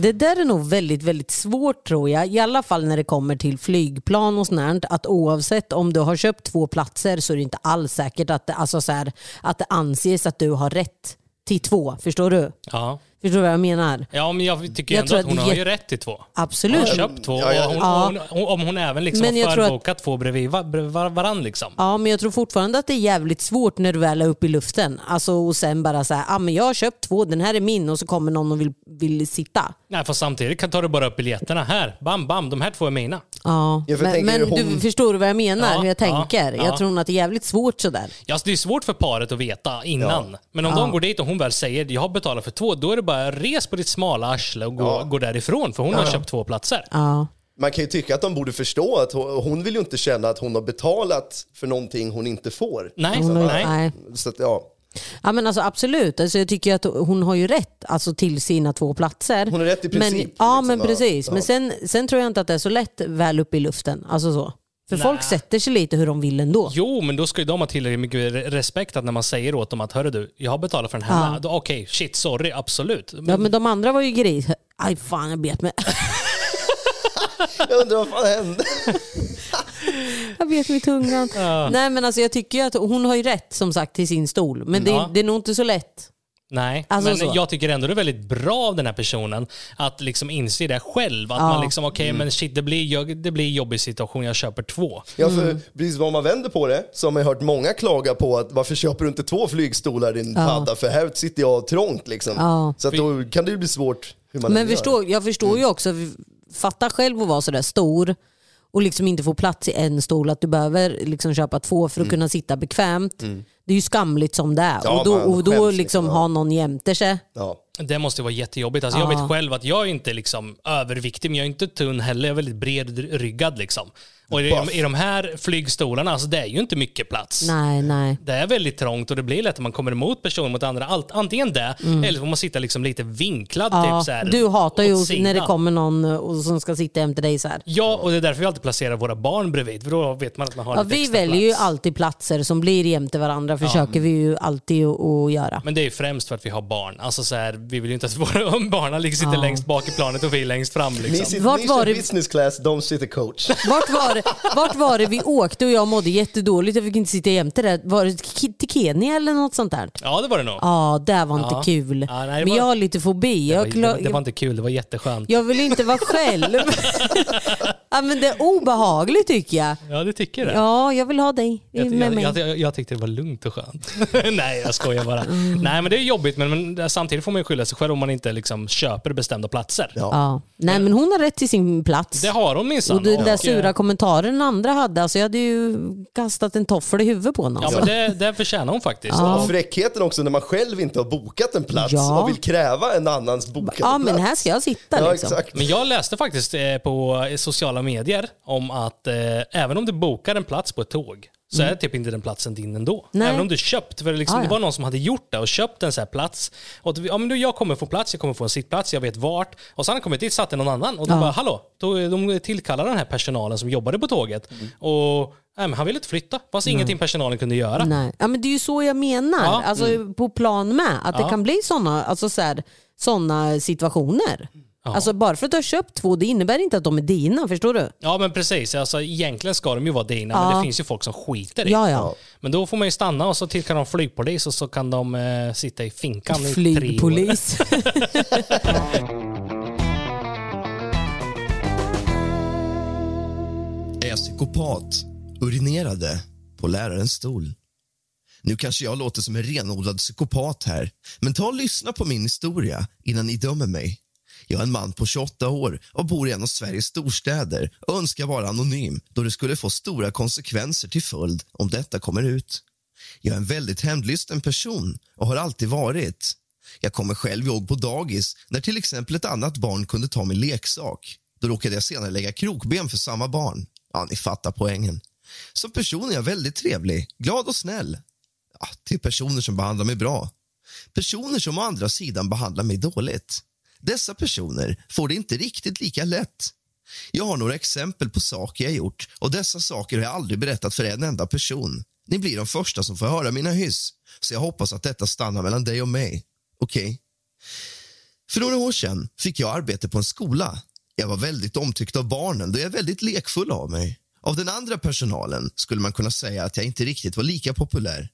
Det där är nog väldigt, väldigt svårt tror jag. I alla fall när det kommer till flygplan och sånt Att oavsett om du har köpt två platser så är det inte alls säkert att det, alltså så här, att det anses att du har rätt till två. Förstår du? Ja. Förstår du vad jag menar? Ja, men jag tycker Jag ändå tror att hon att har ju rätt till två. Hon Absolut. har köpt två. Ja, ja. och hon, Ja. hon, hon, om hon även liksom Men har förbokat två bredvid va- bredvid var, varann. Liksom. Ja, men jag tror fortfarande att det är jävligt svårt när du väl är uppe i luften. Alltså, och sen bara säga, ah, men jag har köpt två, den här är min och så kommer någon och vill, vill sitta. Nej, för samtidigt kan du bara upp biljetterna. Här, bam, bam, de här två är mina. Ja, Ja, men, men hon- du förstår vad jag menar, Ja, hur jag ja, tänker. ja. Jag tror att det är jävligt svårt sådär. Ja, så det är svårt för paret att veta innan. Men om de går dit och hon väl säger jag har betalat för två, då är det bara res på ditt smala arsle och gå, gå därifrån. För hon har köpt två platser. Ja. Man kan ju tycka att de borde förstå att hon, hon vill ju inte känna att hon har betalat för någonting hon inte får. Nej, har, nej. nej. Så att, ja, Ja, men alltså, absolut, alltså, jag tycker att hon har ju rätt alltså, till sina två platser. Hon har rätt i Men, princip, ja, liksom, men ja. precis. Ja. Men sen, sen tror jag inte att det är så lätt väl uppe i luften. Alltså så. För Nej. folk sätter sig lite hur de vill ändå. Jo, men då ska ju de ha tillräckligt mycket re- respekt att när man säger åt dem att hörru du, jag har betalat för den här. Ja. med." Då, Okej, shit, sorry, absolut. Ja, men de andra var ju gris. Aj fan, jag bet mig. jag undrar vad fan hände? jag bet mig i tungan. Nej men alltså jag tycker ju att hon har ju rätt som sagt till sin stol. Men det, Ja. det är nog inte så lätt. Nej, Alltså men så. jag tycker ändå det är väldigt bra av den här personen att liksom inse det själv. Att Ja. man liksom, okej men shit det blir, det blir en jobbig situation, jag köper två. Ja, för Mm. precis vad man vänder på det så har man hört många klaga på att varför köper du inte två flygstolar din Ja. padda? För här sitter jag trångt liksom. Ja. Så att då kan det ju bli svårt hur man Men än gör. förstå, jag förstår ju också, fatta själv att vara sådär stor och liksom inte få plats i en stol, att du behöver liksom köpa två för att kunna sitta bekvämt. Det är ju skamligt som det är. Ja, och då, och då liksom ja. ha någon jämte sig. Ja. Det måste vara jättejobbigt. Alltså, Jag Ja. vet själv att jag är inte liksom överviktig, men jag är inte tunn heller. Jag är väldigt bredryggad. Liksom. Och i, de- i de här flygstolarna, alltså, det är ju inte mycket plats. Nej, nej. Det är väldigt trångt och det blir lätt att man kommer emot personer mot andra. Allt, antingen det, eller så får man sitta liksom lite vinklad. Mm. Ja, typ, så här, du hatar ju åt när sidan. det kommer någon och som ska sitta jämte dig så här. Ja, och det är därför vi alltid placerar våra barn bredvid. För då vet man att man har Ja, lite vi extra väljer ju plats. alltid platser som blir jämte varandra, försöker vi ju alltid att, göra. Men det är ju främst för att vi har barn. Alltså så här, vi vill ju inte att våra barn liksom sitter Ja. längst bak i planet och vi längst fram. Ni, Liksom. sitter, Vart ni var kör det- business class, de sitter coach. Vart var, det, vart var det vi åkte och jag mådde jättedåligt, jag fick inte sitta jämte där. Var det till Kenya eller något sånt där? Ja, det var det nog. Ja, det var inte Ja. kul. Ja, nej, det Men var- jag har lite fobi. Det var, det, var, klar- det var inte kul, det var jätteskönt. jag vill inte vara själv. ja, men det är obehagligt tycker jag. Ja, du tycker det? Ja, jag vill ha dig Jag, med jag, mig. jag, jag, jag tyckte det var lugnt och skönt. Nej, jag skojar bara. Mm. Nej, men det är jobbigt, men, men samtidigt får man ju skylla sig själv om man inte liksom köper bestämda platser. Ja. Nej, men hon har rätt till sin plats. Det har hon minsann. Och den där Och, sura kommentaren andra hade, alltså jag hade ju kastat en toffel i huvudet på honom. Ja, men det, det förtjänar hon faktiskt. Ja. Och fräckheten också när man själv inte har bokat en plats Ja. och vill kräva en annans bokade Ja, plats. men här ska jag sitta Ja, liksom. exakt. Men jag läste faktiskt eh, på sociala medier om att eh, även om du bokar en plats på ett tåg så är typ inte den platsen din ändå. Nej. Även om du köpt, för liksom, Ah, det ja. var någon som hade gjort det och köpt en sån här plats. Och vi- ja, men då jag kommer få plats, jag kommer få en sittplats, jag vet vart. Och har han kommit dit, satt det någon annan och Ja. bara hallå, då, de tillkallade den här personalen som jobbade på tåget. Mm. Och nej, han ville inte flytta, fast ingenting personalen kunde göra. Nej. Ja, men det är ju så jag menar, Ja. alltså, på plan med. Att det kan bli sådana alltså, så här, såna situationer. Alltså, bara för att du har köpt två, det innebär inte att de är dina. Förstår du? Ja men precis, alltså, egentligen ska de ju vara dina, men Ja. det finns ju folk som skiter i. Ja, ja. Men då får man ju stanna och så tillkallar de flygpolis och så kan de eh, sitta i finkan i tre. Flygpolis. Är jag psykopat? Urinerade på lärarens stol. Nu kanske jag låter som en renodlad psykopat här, men ta och lyssna på min historia innan ni dömer mig. Jag är en man på 28 år och bor i en av Sveriges storstäder och önskar vara anonym då det skulle få stora konsekvenser till följd om detta kommer ut. Jag är en väldigt hämndlysten person och har alltid varit. Jag kommer själv ihåg på dagis när till exempel ett annat barn kunde ta min leksak. Då råkade jag senare lägga krokben för samma barn. Ja, ni fattar poängen. Som person är jag väldigt trevlig, glad och snäll. Ja, till personer som behandlar mig bra. Personer som å andra sidan behandlar mig dåligt. Dessa personer får det inte riktigt lika lätt. Jag har några exempel på saker jag gjort och dessa saker har jag aldrig berättat för en enda person. Ni blir de första som får höra mina hyss, så jag hoppas att detta stannar mellan dig och mig. Okej? För några år sedan fick jag arbete på en skola. Jag var väldigt omtyckt av barnen då jag är väldigt lekfull av mig. Av den andra personalen skulle man kunna säga att jag inte riktigt var lika populär.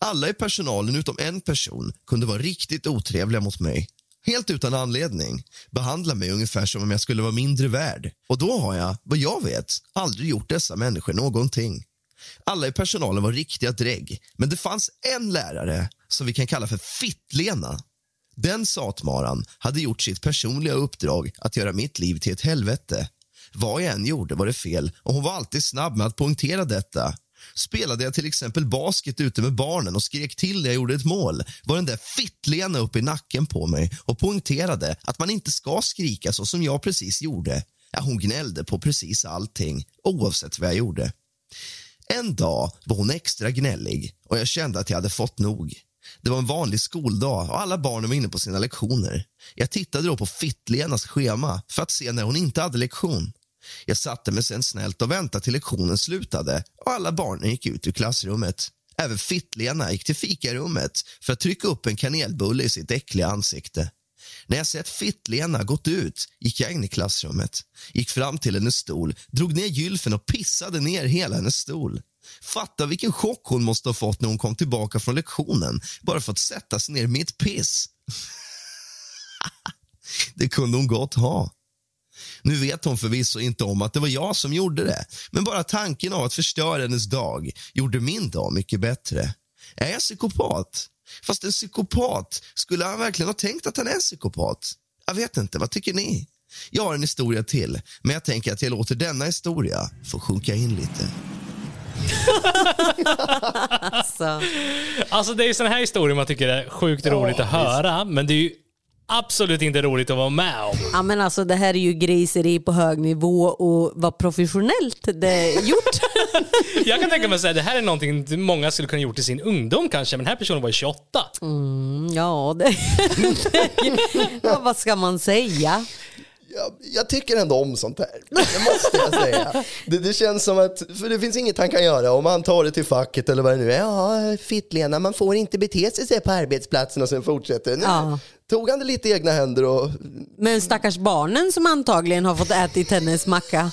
Alla i personalen utom en person kunde vara riktigt otrevliga mot mig. Helt utan anledning. Behandla mig ungefär som om jag skulle vara mindre värd. Och då har jag, vad jag vet, aldrig gjort dessa människor någonting. Alla i personalen var riktiga drägg, men det fanns en lärare som vi kan kalla för Fittlena. Den satmaran hade gjort sitt personliga uppdrag att göra mitt liv till ett helvete. Vad jag än gjorde var det fel och hon var alltid snabb med att poängtera detta. Spelade jag till exempel basket ute med barnen och skrek till när jag gjorde ett mål var den där Fittlena upp i nacken på mig och poängterade att man inte ska skrika så som jag precis gjorde. Ja, hon gnällde på precis allting, oavsett vad jag gjorde. En dag var hon extra gnällig och jag kände att jag hade fått nog. Det var en vanlig skoldag och alla barnen var inne på sina lektioner. Jag tittade då på Fittlenas schema för att se när hon inte hade lektion. Jag satte mig sen snällt och väntade till lektionen slutade och alla barnen gick ut ur klassrummet. Även Fittlena gick till fikarummet för att trycka upp en kanelbulle i sitt äckliga ansikte. När jag sett Fittlena gått ut gick jag in i klassrummet, gick fram till hennes stol, drog ner gylfen och pissade ner hela hennes stol. Fatta vilken chock hon måste ha fått när hon kom tillbaka från lektionen bara för att sätta sig ner i mitt piss. det kunde hon gott ha. Nu vet hon förvisso inte om att det var jag som gjorde det men bara tanken av att förstöra hennes dag gjorde min dag mycket bättre. Är jag psykopat? Fast en psykopat, skulle han verkligen ha tänkt att han är en psykopat? Jag vet inte, vad tycker ni? Jag har en historia till, men jag tänker att jag låter denna historia få sjunka in lite. Alltså. Alltså det är såna här historier man tycker är sjukt roligt att höra, men det är ju absolut inte roligt att vara med om. Ja, men alltså, det här är ju griseri på hög nivå och vad professionellt det är gjort. Jag kan tänka mig att det här är någonting många skulle kunna gjort i sin ungdom kanske, men den här personen var ju 28. ja, det, ja, vad ska man säga? Jag, jag tycker ändå om sånt här. Det måste jag säga. Det, det känns som att, för det finns inget han kan göra om han tar det till facket eller vad det nu är. Ja, Fittlena, man får inte bete sig på arbetsplatsen och sen fortsätter. Nu Ja tog han det lite i egna händer och Men stackars barnen som antagligen har fått ätit hennes macka.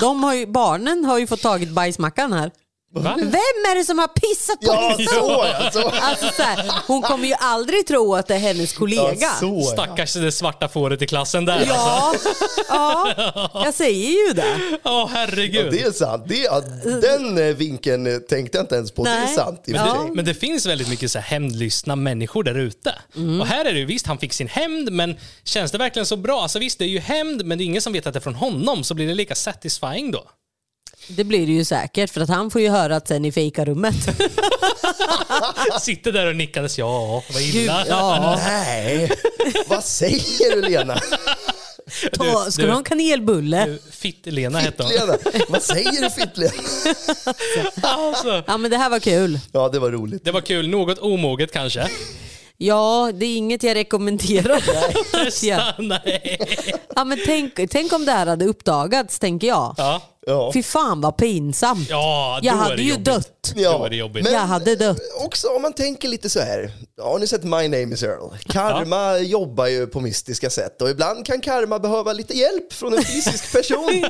De har ju, barnen har ju fått tagit bajsmackan här. Va? Vem är det som har pissat på Ja, din så ja, så. Alltså, så här, hon kommer ju aldrig tro att det är hennes kollega. Ja, så ja. Stackars det svarta fåret i klassen där. Ja, ja, jag säger ju det. Åh herregud. Ja, det är sant. Det, ja, den eh, vinkeln eh, tänkte jag inte ens på. Det är Nej. sant Ja. för sig. Men det finns väldigt mycket så här hämndlystna människor där ute. Och här är det ju visst, han fick sin hämnd, men känns det verkligen så bra? Alltså visst, det är ju hämnd, men det är ingen som vet att det är från honom, så blir det lika satisfying då? Det blir det ju säkert för att han får ju höra att sen i fikarummet. Sitter där och nickades, ja, vad Gud, illa. ja. Nej, vad säger du Lena? Ta, ska du ha en kanelbulle? Fitt-Lena hette hon. Vad säger du Fittlena? Alltså, Ja men det här var kul. Ja, det var roligt. det var kul. Något omoget kanske. Ja, det är inget jag rekommenderar. ja. Nej. Ja, men tänk, tänk om det här hade uppdagats, tänker jag. Ja. Ja. Fy fan vad pinsamt. Ja, då jag är hade det ju jobbigt. dött. Då är det jobbigt. Jag hade dött. Också om man tänker lite så här. Har ni sett My name is Earl? Karma jobbar ju på mystiska sätt och ibland kan karma behöva lite hjälp från en fysisk person.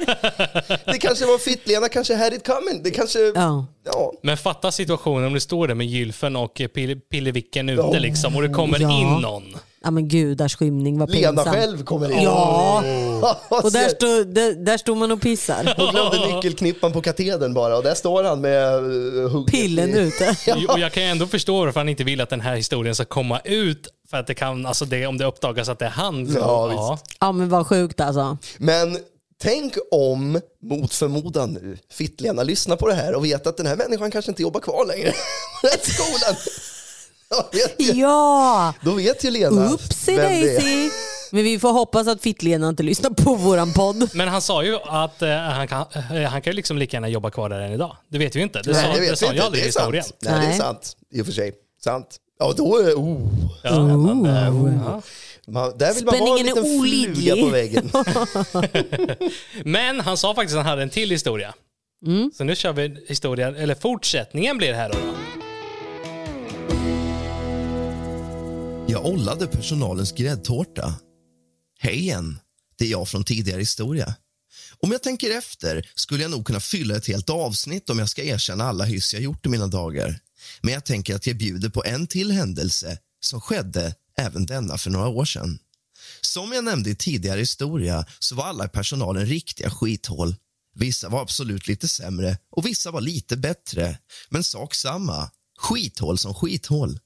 det kanske var Fittlena, kanske had it coming. Det kanske... Ja. Ja. Men fatta situationen om du står där med gylfen och Pille- Pillevicken ute liksom och det kommer Ja. in någon. Ja men gudars skymning vad Lena pinsamt. själv kommer in. Ja, och där, stod, där, där stod man och pissar. Hon glömde nyckelknippan på katedern bara och där står han med uh, hugget Pillen ute. Och jag kan ju ändå förstå varför han inte vill att den här historien ska komma ut. För att det kan, alltså det, om det uppdagas att det är han. Så, Ja, Ja men vad sjukt alltså. Men tänk om, mot förmodan nu, Fittlena lyssnar på det här och vet att den här människan kanske inte jobbar kvar längre den skolan. Ja! då vet ju Lena Oopsie vem det är. Men vi får hoppas att Fittlena inte lyssnar på våran podd. Men han sa ju att eh, han, kan, eh, han kan ju liksom lika gärna jobba kvar där än idag. Det vet vi ju inte. Det, Nej, sa, det det vet sa vi inte. aldrig Det i är sant. historien. Nej, det är Nej. sant. I och för sig. Sant. Ja, då är oh. Ja, men, eh, ja. man, Där vill man vara en Spänningen är liten fluga olidlig. på väggen. Men han sa faktiskt att han hade en till historia. Mm. Så nu kör vi historien, eller fortsättningen blir det här då. Jag ollade personalens gräddtårta. Hej igen, det är jag från tidigare historia. Om jag tänker efter skulle jag nog kunna fylla ett helt avsnitt om jag ska erkänna alla hyss jag gjort i mina dagar. Men jag tänker att jag bjuder på en till händelse som skedde även denna för några år sedan. Som jag nämnde i tidigare historia så var alla i personalen riktiga skithål. Vissa var absolut lite sämre och vissa var lite bättre. Men sak samma, skithål som skithål.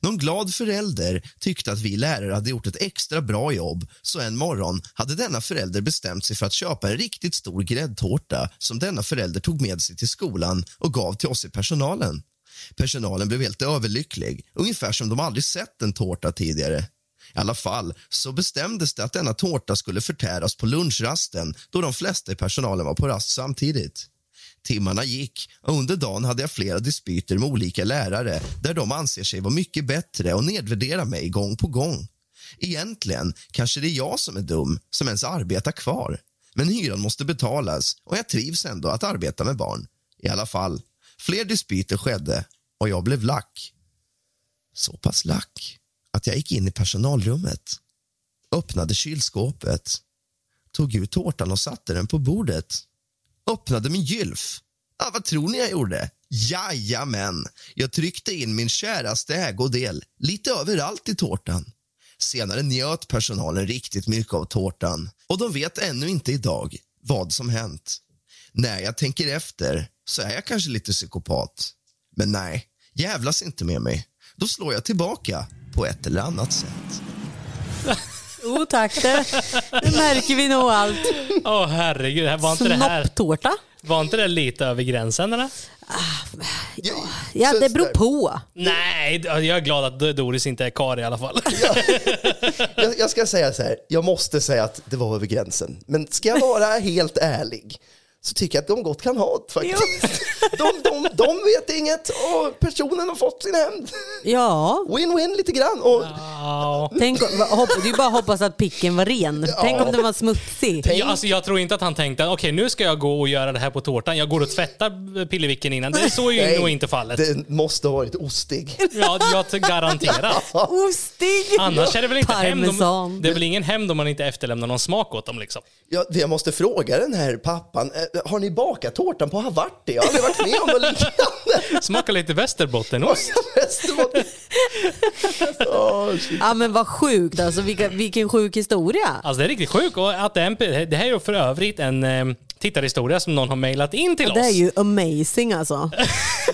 Någon glad förälder tyckte att vi lärare hade gjort ett extra bra jobb så en morgon hade denna förälder bestämt sig för att köpa en riktigt stor gräddtårta som denna förälder tog med sig till skolan och gav till oss i personalen. Personalen blev helt överlycklig, ungefär som de aldrig sett en tårta tidigare. I alla fall så bestämdes det att denna tårta skulle förtäras på lunchrasten då de flesta i personalen var på rast samtidigt. Timmarna gick och under dagen hade jag flera dispyter med olika lärare där de anser sig vara mycket bättre och nedvärderar mig gång på gång. Egentligen kanske det är jag som är dum som ens arbetar kvar. Men hyran måste betalas och jag trivs ändå att arbeta med barn. I alla fall, fler dispyter skedde och jag blev lack. Så pass lack att jag gick in i personalrummet, öppnade kylskåpet, tog ut tårtan och satte den på bordet öppnade min gylf. Ja, vad tror ni jag gjorde? Jajamän, jag tryckte in min käraste ägodel lite överallt i tårtan. Senare njöt personalen riktigt mycket av tårtan och de vet ännu inte idag vad som hänt. När jag tänker efter så är jag kanske lite psykopat. Men nej, jävlas inte med mig. Då slår jag tillbaka på ett eller annat sätt. Jo tack, det, det märker vi nog allt. Åh herregud, var inte, det här, Snopptårta? var inte det lite över gränsen eller? Ja, det beror på. Nej, jag är glad att Doris inte är kar i alla fall. jag, jag ska säga så här, jag måste säga att det var över gränsen. Men ska jag vara helt ärlig så tycker jag att de gott kan ha det faktiskt. De, de, de vet inget och personen har fått sin hämnd. Ja, Win-win lite grann. Och Ja. tänk, om- hopp, det är bara att hoppas att picken var ren. Tänk om den var smutsig. tänk, Ja, alltså, jag tror inte att han tänkte okej nu ska jag gå och göra det här på tårtan. Jag går och tvättar Pillevicken innan. Det är så är ju nog inte fallet. Det måste ha varit ostig. Ja, jag garanterat. Ostig! Annars är det väl inte hämnd om. Det är väl ingen hämnd om man inte efterlämnar någon smak åt dem liksom. Jag, jag måste fråga den här pappan, eh, har ni bakat tårtan på Havarti? Jag har aldrig varit med om något liknande. Smaka lite västerbottenost. Västerbotten. Shit. Ja men vad sjukt alltså, vilken, vilken sjuk historia. Alltså det är riktigt sjukt. Och att det, är en, det här är ju för övrigt en eh, tittarhistoria som någon har mejlat in till Det är oss. ju amazing alltså.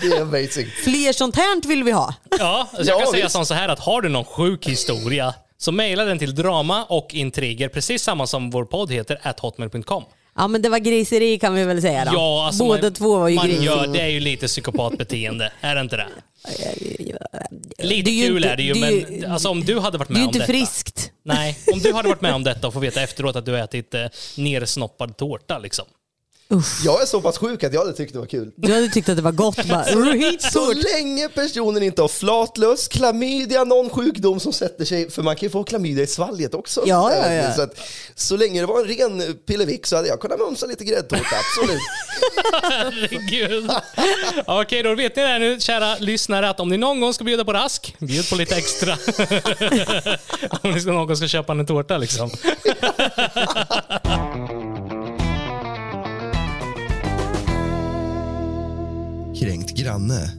Det är amazing. Fler sånt här vill vi ha. Ja, alltså jag Ja, kan säga visst. så här att har du någon sjuk historia så mejla den till drama och intriger, precis samma som vår podd heter, at hotmail.com. Ja men det var griseri kan vi väl säga då. Ja, alltså Båda man, två var ju man gris. gör, Det är ju lite psykopatbeteende, är det inte det? Lite Det kul inte- är det ju, det men alltså, om du hade varit Det är med ju om inte detta. friskt. Nej, om du hade varit med om detta och får veta efteråt att du har ätit eh, nersnoppad tårta liksom. Jag är så pass sjuk att jag hade tyckt det var kul. Du hade tyckt att det var gott bara. Så länge personen inte har flatlös, klamydia, någon sjukdom som sätter sig, för man kan ju få klamydia i svalget också. Ja, ja, ja. Så, att, så länge det var en ren pillevick så hade jag kunnat mumsa lite gräddtårta, absolut. Herregud. Okej, då vet ni det här nu, kära lyssnare, att om ni någon gång ska bjuda på rask, bjud på lite extra. om ni ska någon gång ska köpa en tårta liksom. Kränkt granne.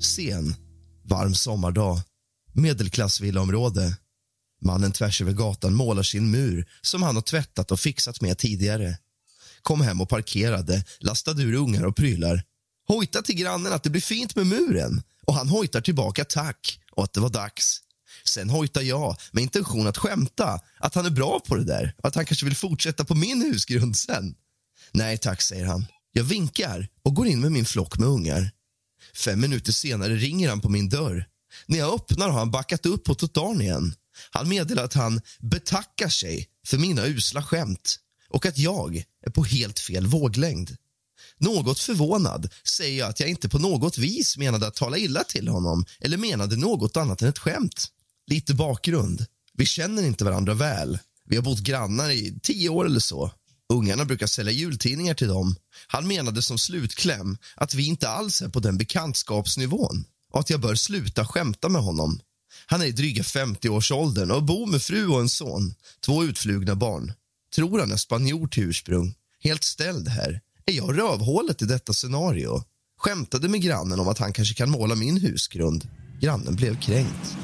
Sen. Varm sommardag. Medelklassvillaområde. Mannen tvärs över gatan målar sin mur som han har tvättat och fixat med tidigare. Kom hem och parkerade, lastade ur ungar och prylar. Hojtar till grannen att det blir fint med muren och han hojtar tillbaka tack och att det var dags. Sen hojtar jag med intention att skämta att han är bra på det där och att han kanske vill fortsätta på min husgrund sen. Nej tack, säger han. Jag vinkar och går in med min flock med ungar. Fem minuter senare ringer han på min dörr. När jag öppnar har han backat upp på trottoaren igen. Han meddelar att han betackar sig för mina usla skämt och att jag är på helt fel våglängd. Något förvånad säger jag att jag inte på något vis menade att tala illa till honom eller menade något annat än ett skämt. Lite bakgrund. Vi känner inte varandra väl. Vi har bott grannar i tio år eller så. Ungarna brukar sälja jultidningar till dem. Han menade som slutkläm att vi inte alls är på den bekantskapsnivån och att jag bör sluta skämta med honom. Han är i dryga 50-årsåldern och bor med fru och en son, två utflugna barn. Tror han är spanjor till ursprung. Helt ställd här. Är jag rövhålet i detta scenario? Skämtade med grannen om att han kanske kan måla min husgrund. Grannen blev kränkt.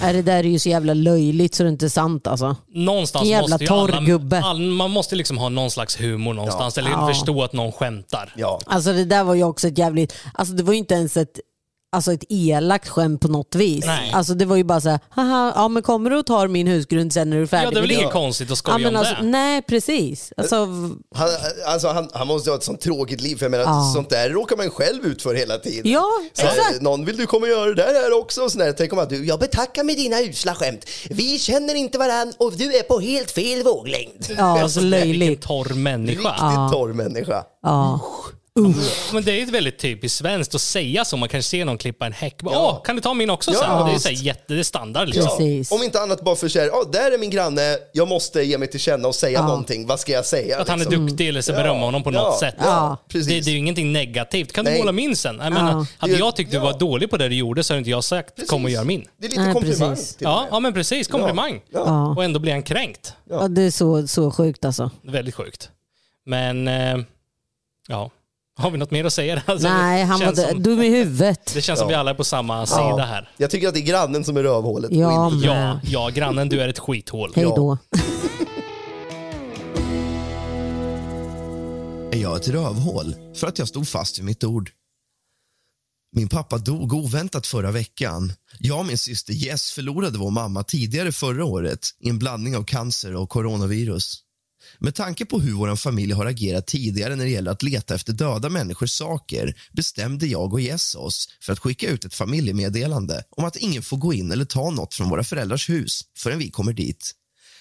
Nej, det där är ju så jävla löjligt så det är inte sant alltså. Någonstans jävla måste ju torr alla, gubbe. all, man måste liksom ha någon slags humor någonstans, eller Ja. förstå att någon skämtar. Ja. Alltså det där var ju också ett jävligt, alltså det var ju inte ens ett Alltså ett elakt skämt på något vis. Nej. Alltså det var ju bara så här, haha, ja men kommer du och tar min husgrund sen när du är färdig Ja, det är väl inget konstigt att skoja ja, men om alltså, det. Nej precis. Alltså, Han, alltså, han, han måste ha ett sånt tråkigt liv, för jag menar, Ja. sånt där råkar man själv ut för hela tiden. Ja, så här, exakt. Någon vill du komma och göra det där här också? Så där, tänk om att du, jag betackar med dina usla skämt. Vi känner inte varann och du är på helt fel våglängd. ja, så Vilken löjligt. torr människa. Riktigt torr människa. Ja. Men det är väldigt typiskt svenskt att säga så. Man kanske ser någon klippa en häck. Åh, kan du ta min också sen? Ja. Det är, så här, jätte, det är standard liksom. Precis. Om inte annat bara för såhär, ja där är min granne, jag måste ge mig till känna och säga Ja. någonting. Vad ska jag säga? Att han är liksom? duktig eller så berömma honom på Ja, något sätt. Ja, Det, precis. det är ju ingenting negativt. Kan du Nej. måla min sen? Jag menar, hade Det- jag tyckt du var ja. dålig på det du gjorde så hade inte jag sagt kom och gör min. Det är lite Nej, komplimang. precis. Ja, ja men precis. Komplimang. Ja. Och ändå blir han kränkt. Ja, det är så, så sjukt alltså. Väldigt sjukt. Men, eh, ja. Har vi något mer att säga? Alltså, Nej, det han var som, dum i huvudet. Det känns som vi alla är på samma sida här. Jag tycker att det är grannen som är rövhålet. Ja, inte- Ja, ja, grannen du är ett skithål. Hej då. Är jag ett rövhål för att jag stod fast vid mitt ord? Min pappa dog oväntat förra veckan. Jag och min syster Jess förlorade vår mamma tidigare förra året i en blandning av cancer och coronavirus. Med tanke på hur vår familj har agerat tidigare när det gäller att leta efter döda människors saker bestämde jag och Jess oss för att skicka ut ett familjemeddelande om att ingen får gå in eller ta något från våra föräldrars hus förrän vi kommer dit.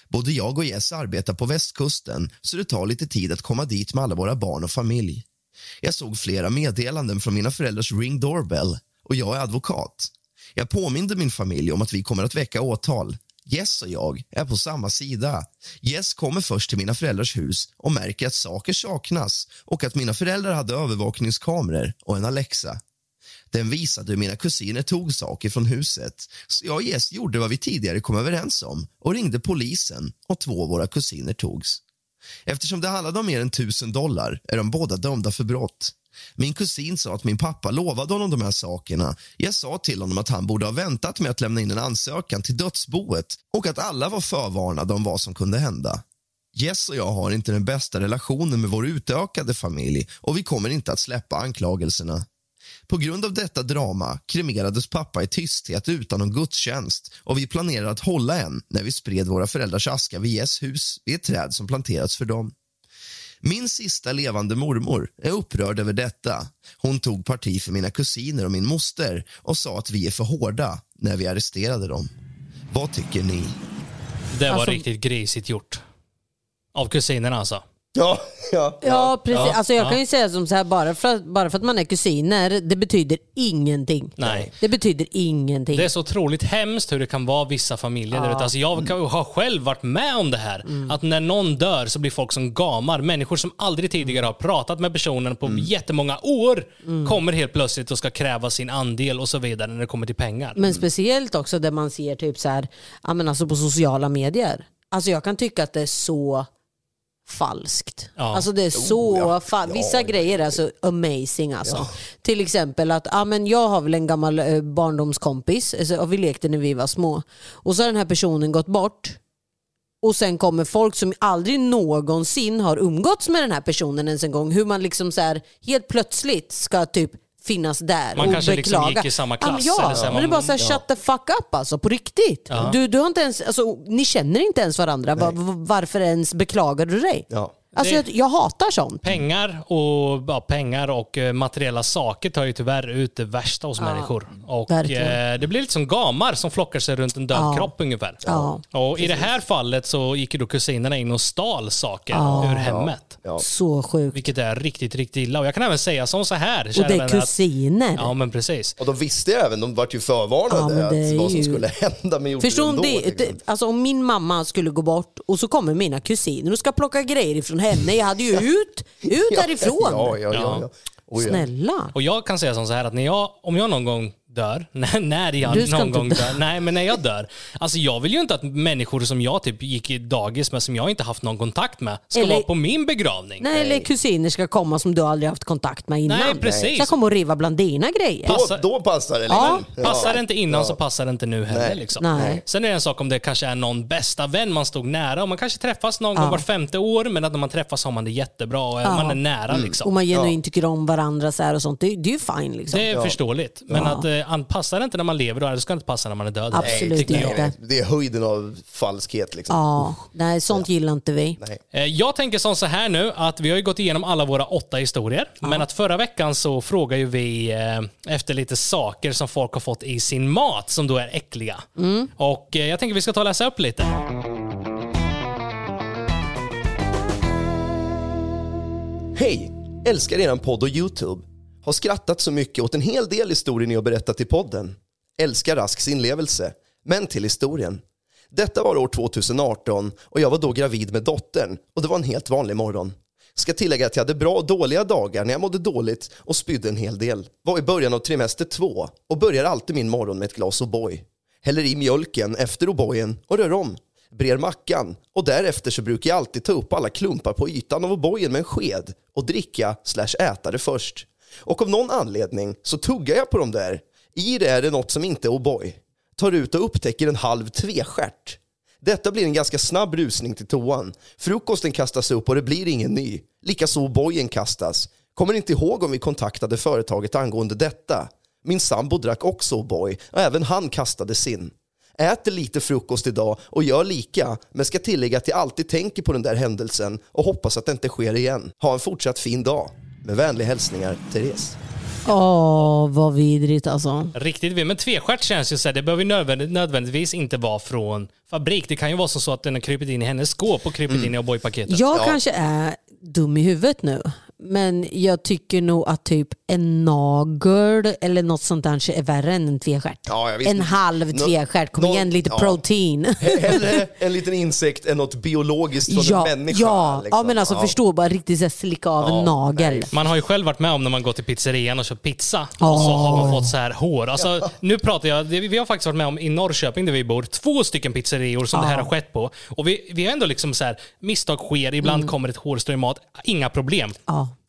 Både jag och Jess arbetar på västkusten så det tar lite tid att komma dit med alla våra barn och familj. Jag såg flera meddelanden från mina föräldrars ring doorbell och jag är advokat. Jag påminde min familj om att vi kommer att väcka åtal. Jess och jag är på samma sida. Jess kommer först till mina föräldrars hus och märker att saker saknas och att mina föräldrar hade övervakningskameror och en Alexa. Den visade hur mina kusiner tog saker från huset. Så jag och Jess gjorde vad vi tidigare kom överens om och ringde polisen och två av våra kusiner togs. Eftersom det handlade om mer än tusen dollar är de båda dömda för brott. Min kusin sa att min pappa lovade honom de här sakerna. Jag sa till honom att han borde ha väntat med att lämna in en ansökan till dödsboet och att alla var förvarnade om vad som kunde hända. Jess och jag har inte den bästa relationen med vår utökade familj och vi kommer inte att släppa anklagelserna. På grund av detta drama kremerades pappa i tysthet utan någon gudstjänst och vi planerade att hålla en när vi spred våra föräldrars aska vid Jess hus vid ett träd som planterats för dem. Min sista levande mormor är upprörd över detta. Hon tog parti för mina kusiner och min moster och sa att vi är för hårda när vi arresterade dem. Vad tycker ni? Det var Alltså- riktigt grisigt gjort. Av kusinerna alltså. Ja, ja. Ja, precis. Ja, alltså jag ja. kan ju säga som så här, bara för, att, bara för att man är kusiner, det betyder ingenting. Nej. Det betyder ingenting. Det är så otroligt hemskt hur det kan vara vissa familjer där ute. Alltså jag kan- har själv varit med om det här. Mm. Att när någon dör så blir folk som gamar. Människor som aldrig tidigare har pratat med personen på jättemånga år Mm. kommer helt plötsligt och ska kräva sin andel och så vidare när det kommer till pengar. Men speciellt också där man ser typ så här, ja, men alltså på sociala medier. Alltså jag kan tycka att det är så falskt. Ja. Alltså det är så fa- Vissa grejer är så amazing alltså. Till exempel att ja, men jag har väl en gammal eh, barndomskompis alltså, och vi lekte när vi var små. Och så har den här personen gått bort. Och sen kommer folk som aldrig någonsin har umgåtts med den här personen ens en gång. Hur man liksom så här, helt plötsligt ska typ finnas där Man och kanske liksom beklaga. gick i samma Ja, klass Ja, eller så men det är man- bara så här, shut the fuck up alltså, på riktigt. Du, du har inte ens, alltså, ni känner inte ens varandra. Va- va- varför ens beklagar du dig? Ja. Alltså, Det- jag, jag hatar sånt. Pengar och, ja, pengar och eh, materiella saker tar ju tyvärr ut det värsta hos människor. Och eh, Det blir lite som gamar som flockar sig runt en död Ja. kropp ungefär. Ja, och I det här fallet så gick ju då kusinerna in och stal saker ur hemmet. Så sjukt. Vilket är riktigt, riktigt illa. Och jag kan även säga som så här, Och det är vänner, att- kusiner. Ja, men precis. Och de visste ju även, de vart ju förvarnade Ja, men att vad som ju- skulle hända med gjorde Förstår det? liksom. det? Alltså om min mamma skulle gå bort och så kommer mina kusiner och ska plocka grejer ifrån henne. Jag hade ju ut, ut därifrån. Ja, ja, ja. ja. Snälla. Och jag kan säga som så här att när jag, om jag någon gång dör, när, när jag någon gång dö. dör, nej men när jag dör. Alltså jag vill ju inte att människor som jag typ gick i dagis med, som jag inte haft någon kontakt med, ska Eller- vara på min begravning. Nej, eller kusiner ska komma som du aldrig haft kontakt med innan. Nej, precis. Ska komma och riva bland dina grejer. Då, Passar- då passar det Ja. liksom. Passar det inte innan så passar det inte nu heller. Nej. Liksom. Nej. Sen är det en sak om det kanske är någon bästa vän man stod nära och man kanske träffas någon gång vart femte år men att när man träffas har man det jättebra och man är nära. Liksom. Och man genuint tycker om varandra så här och sånt. Det, det är ju fine liksom. Det är förståeligt. Men att eh, an- passar det inte när man lever då det ska det inte passa när man är död. Absolut jag. inte. Det är höjden av falskhet liksom. Ja, nej sånt gillar inte vi. Eh, Jag tänker som så här nu att vi har ju gått igenom alla våra åtta historier. Men att förra veckan så frågar ju vi eh, efter lite saker som folk har fått i sin mat som då är äckliga. Och eh, jag tänker vi ska ta och läsa upp lite. Hej! Älskar eran podd och YouTube. Har skrattat så mycket åt en hel del historier ni har berättat i podden. Älskar Rasks inlevelse. Men till historien. Detta var år 2018 och jag var då gravid med dottern och det var en helt vanlig morgon. Ska tillägga att jag hade bra och dåliga dagar när jag mådde dåligt och spydde en hel del. Var i början av trimester två och börjar alltid min morgon med ett glas O'boy. Häller i mjölken efter O'boyen och rör om. Brer mackan och därefter så brukar jag alltid ta upp alla klumpar på ytan av O'boyen med en sked och dricka slash äta det först. Och av någon anledning så tuggar jag på dem där. I det är det något som inte är O'boy. Tar ut och upptäcker en halv tvestjärt. Detta blir en ganska snabb rusning till toan. Frukosten kastas upp och det blir ingen ny. Likaså bojen kastas. Kommer inte ihåg om vi kontaktade företaget angående detta. Min sambo drack också O'boy och även han kastade sin. Äter lite frukost idag och gör lika, men ska tillägga att jag alltid tänker på den där händelsen och hoppas att det inte sker igen. Ha en fortsatt fin dag. Med vänliga hälsningar, Therese. Åh, vad vidrigt alltså. Riktigt vid. Men tvestjärt känns ju så här, det behöver ju nödvändigt, nödvändigtvis inte vara från fabrik. Det kan ju vara som så att den har krypit in i hennes skåp och krypit in i O'boy-paketet. Jag kanske är dum i huvudet nu. Men jag tycker nog att typ en nagel eller något sånt där är värre än en tvestjärt. Ja, en halv tvestjärt, kom nå- igen lite ja. protein. Hellre en liten insekt än något biologiskt från ja, en människa. ja, liksom. ja, men alltså Ja. förstå bara riktigt så här slicka av en nagel. Man har ju själv varit med om när man går till pizzerian och köpt pizza och så har man fått så här hår. Alltså, Nu pratar jag, vi har faktiskt varit med om i Norrköping där vi bor, två stycken pizzerior som det här har skett på. Och vi, vi har ändå liksom så här, misstag sker, ibland kommer ett hårstrå i mat, inga problem.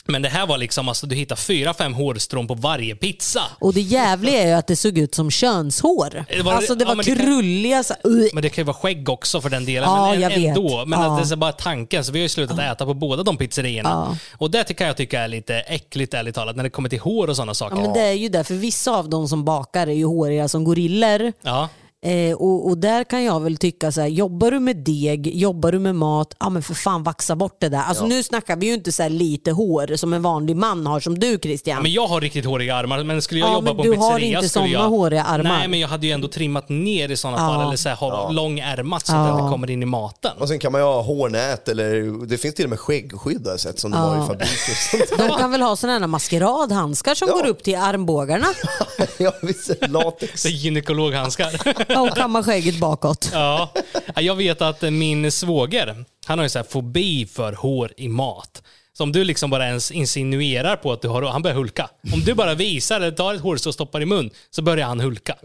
Ja. Men det här var liksom, alltså du hittar fyra, fem hårstrån på varje pizza. Och det jävliga är ju att det såg ut som könshår. Det var- alltså det ja, var det kan- krulliga... Så, uh. Men det kan ju vara skägg också för den delen. Ja, men jag vet. ändå. Men Ja. att det är bara tanken. Så vi har ju slutat äta på båda de pizzerierna. Och det kan jag tycka är lite äckligt ärligt talat, när det kommer till hår och sådana saker. Ja, men det är ju det, för vissa av de som bakar är ju håriga som gorillor. Ja. Eh, och, och där kan jag väl tycka så här, jobbar du med deg, jobbar du med mat, ja men för fan vaxa bort det där. Alltså nu snackar vi ju inte så här lite hår som en vanlig man har som du Christian. Men jag har riktigt håriga armar, men skulle jag Ja, jobba på du en pizzeria har inte skulle såna jag... håriga armar. Nej, men jag hade ju ändå trimmat ner i sådana Ja. fall, eller så här, ha långärmat så Ja. att det inte kommer in i maten. Och sen kan man ju ha hårnät eller det finns till och med skäggskydd har jag sett som de har i fabriker. De kan väl ha sådana här maskeradhandskar som Ja. går upp till armbågarna ja, visst, latex. Gynekologhandskar. och kammar skägget bakåt. ja. Jag vet att min svåger, han har ju så här fobi för hår i mat. Så om du liksom bara ens insinuerar på att du har han börjar hulka. Om du bara visar eller tar ett hårstrå och stoppar i mun så börjar han hulka.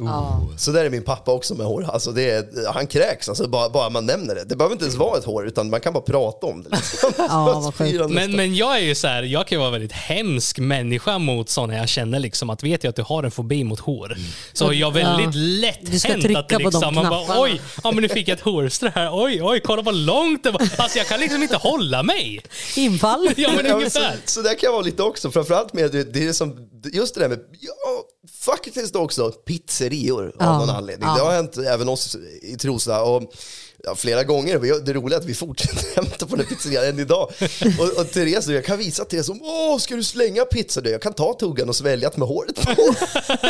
Så där är min pappa också med hår. Alltså det är, han kräks, alltså bara, bara man nämner det. Det behöver inte ens vara ett hår, utan man kan bara prata om det. Liksom. Ja, Men, men jag är ju så här, jag kan ju vara väldigt hemsk människa mot sådana jag känner liksom att vet jag att du har en fobi mot hår så är jag väldigt lätt Du ska hänt trycka att det på de liksom, man bara oj, ja men nu fick jag ett hårstrå här, oj, oj, kolla vad långt det var. Alltså jag kan liksom inte hålla mig. Infall. Ja men men så, ungefär. så där kan jag vara lite också, framförallt med det, det är som, just det där med, ja, faktiskt också pizzerior av Ja, någon anledning. ja. Det har hänt även oss i Trosa och ja, flera gånger. Det roliga är att vi fortsätter hämta på den här pizzerian än idag. Och, och Therese, jag kan visa Therese, åh, ska du slänga pizza? Jag kan ta tuggan och svälja med håret på.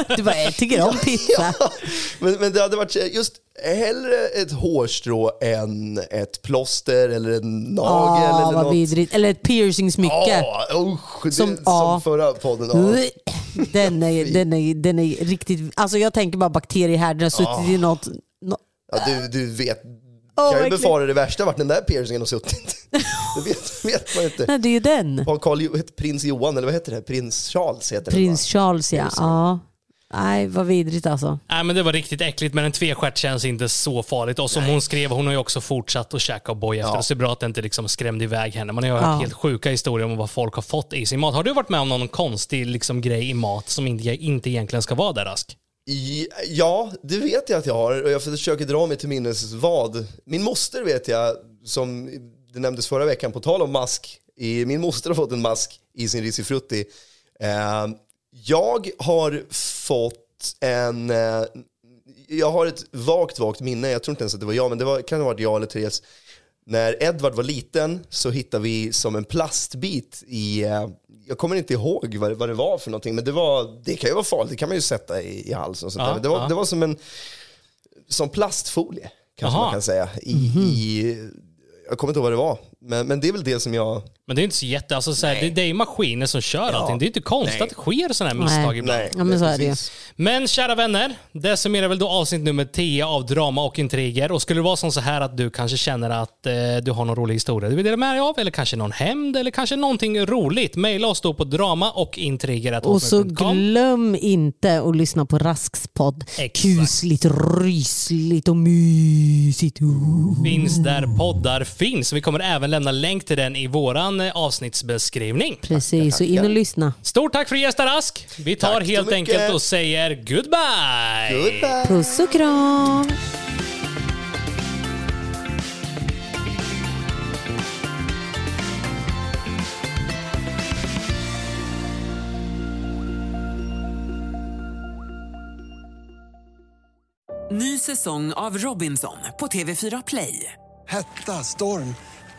Du bara, jag tycker om pizza. Ja, men, men det hade varit just hellre ett hårstrå än ett plåster eller en nagel. Ja, eller något. vidrigt. Eller ett piercingsmycke. Ja, usch, det, Som- som, förra podden. Den är, den, är, den är riktigt... Alltså jag tänker bara bakteriehärden har suttit i något... nå- Ja, du, du vet, Åh, kan ju befara det värsta vart den där piercingen har suttit. Det vet, vet man inte. Nej, det är ju den. Har Carl, prins Johan, eller vad heter det? Prins Charles heter Prins det Charles ja. Ja. Nej, vad vidrigt alltså. Nej men det var riktigt äckligt men en tvestjärt känns inte så farligt. Och som hon skrev, hon har ju också fortsatt att käka O'boy efter. Ja. Så det är bra att det inte liksom skrämde iväg henne. Man har ju hört Ja. helt sjuka historier om vad folk har fått i sin mat. Har du varit med om någon konstig liksom, grej i mat som inte, inte egentligen ska vara där Rask? Ja, det vet jag att jag har och jag försöker dra mig till minnes vad. Min moster vet jag, som det nämndes förra veckan, på tal om mask. Min moster har fått en mask i sin risifrutti. Ehm, jag har fått en... Eh, jag har ett vagt, vagt minne, jag tror inte ens att det var jag, men det var, kan ha varit jag eller Therese. När Edvard var liten så hittade vi som en plastbit i, eh, jag kommer inte ihåg vad, det- vad det var för någonting, men det, var, det kan ju vara farligt, det kan man ju sätta i, i halsen och sånt Ja, där. Men det, var, ja. det var som en som plastfolie, kanske Jaha. man kan säga. I, i, jag kommer inte ihåg vad det var, men, men det är väl det som jag... Men det är inte så jätte... Alltså, så här, det, det är ju maskiner som kör allting. Det är inte konstigt Nej. att det sker sådana här misstag Nej. ibland. Ja, men så är det ju. precis. Men kära vänner, det summerar väl då avsnitt nummer 10 av Drama och intriger. Och skulle det vara som så här att du kanske känner att eh, du har någon rolig historia du vill dela med dig av, eller kanske någon hämnd, eller kanske någonting roligt, mejla oss då på drama och intriger Och så glöm inte att lyssna på Rasks podd. Exakt. Kusligt, rysligt och mysigt. Ooh. finns där poddar finns. Vi kommer även lämna länk till den i våran eh, avsnittsbeskrivning. Precis, så in och lyssna. Stort tack för gästa Rask. Vi tar Tack helt mycket. enkelt och säger goodbye. Goodbye. Puss och kram! Ny säsong av Robinson på TV4 Play. Hetta, storm,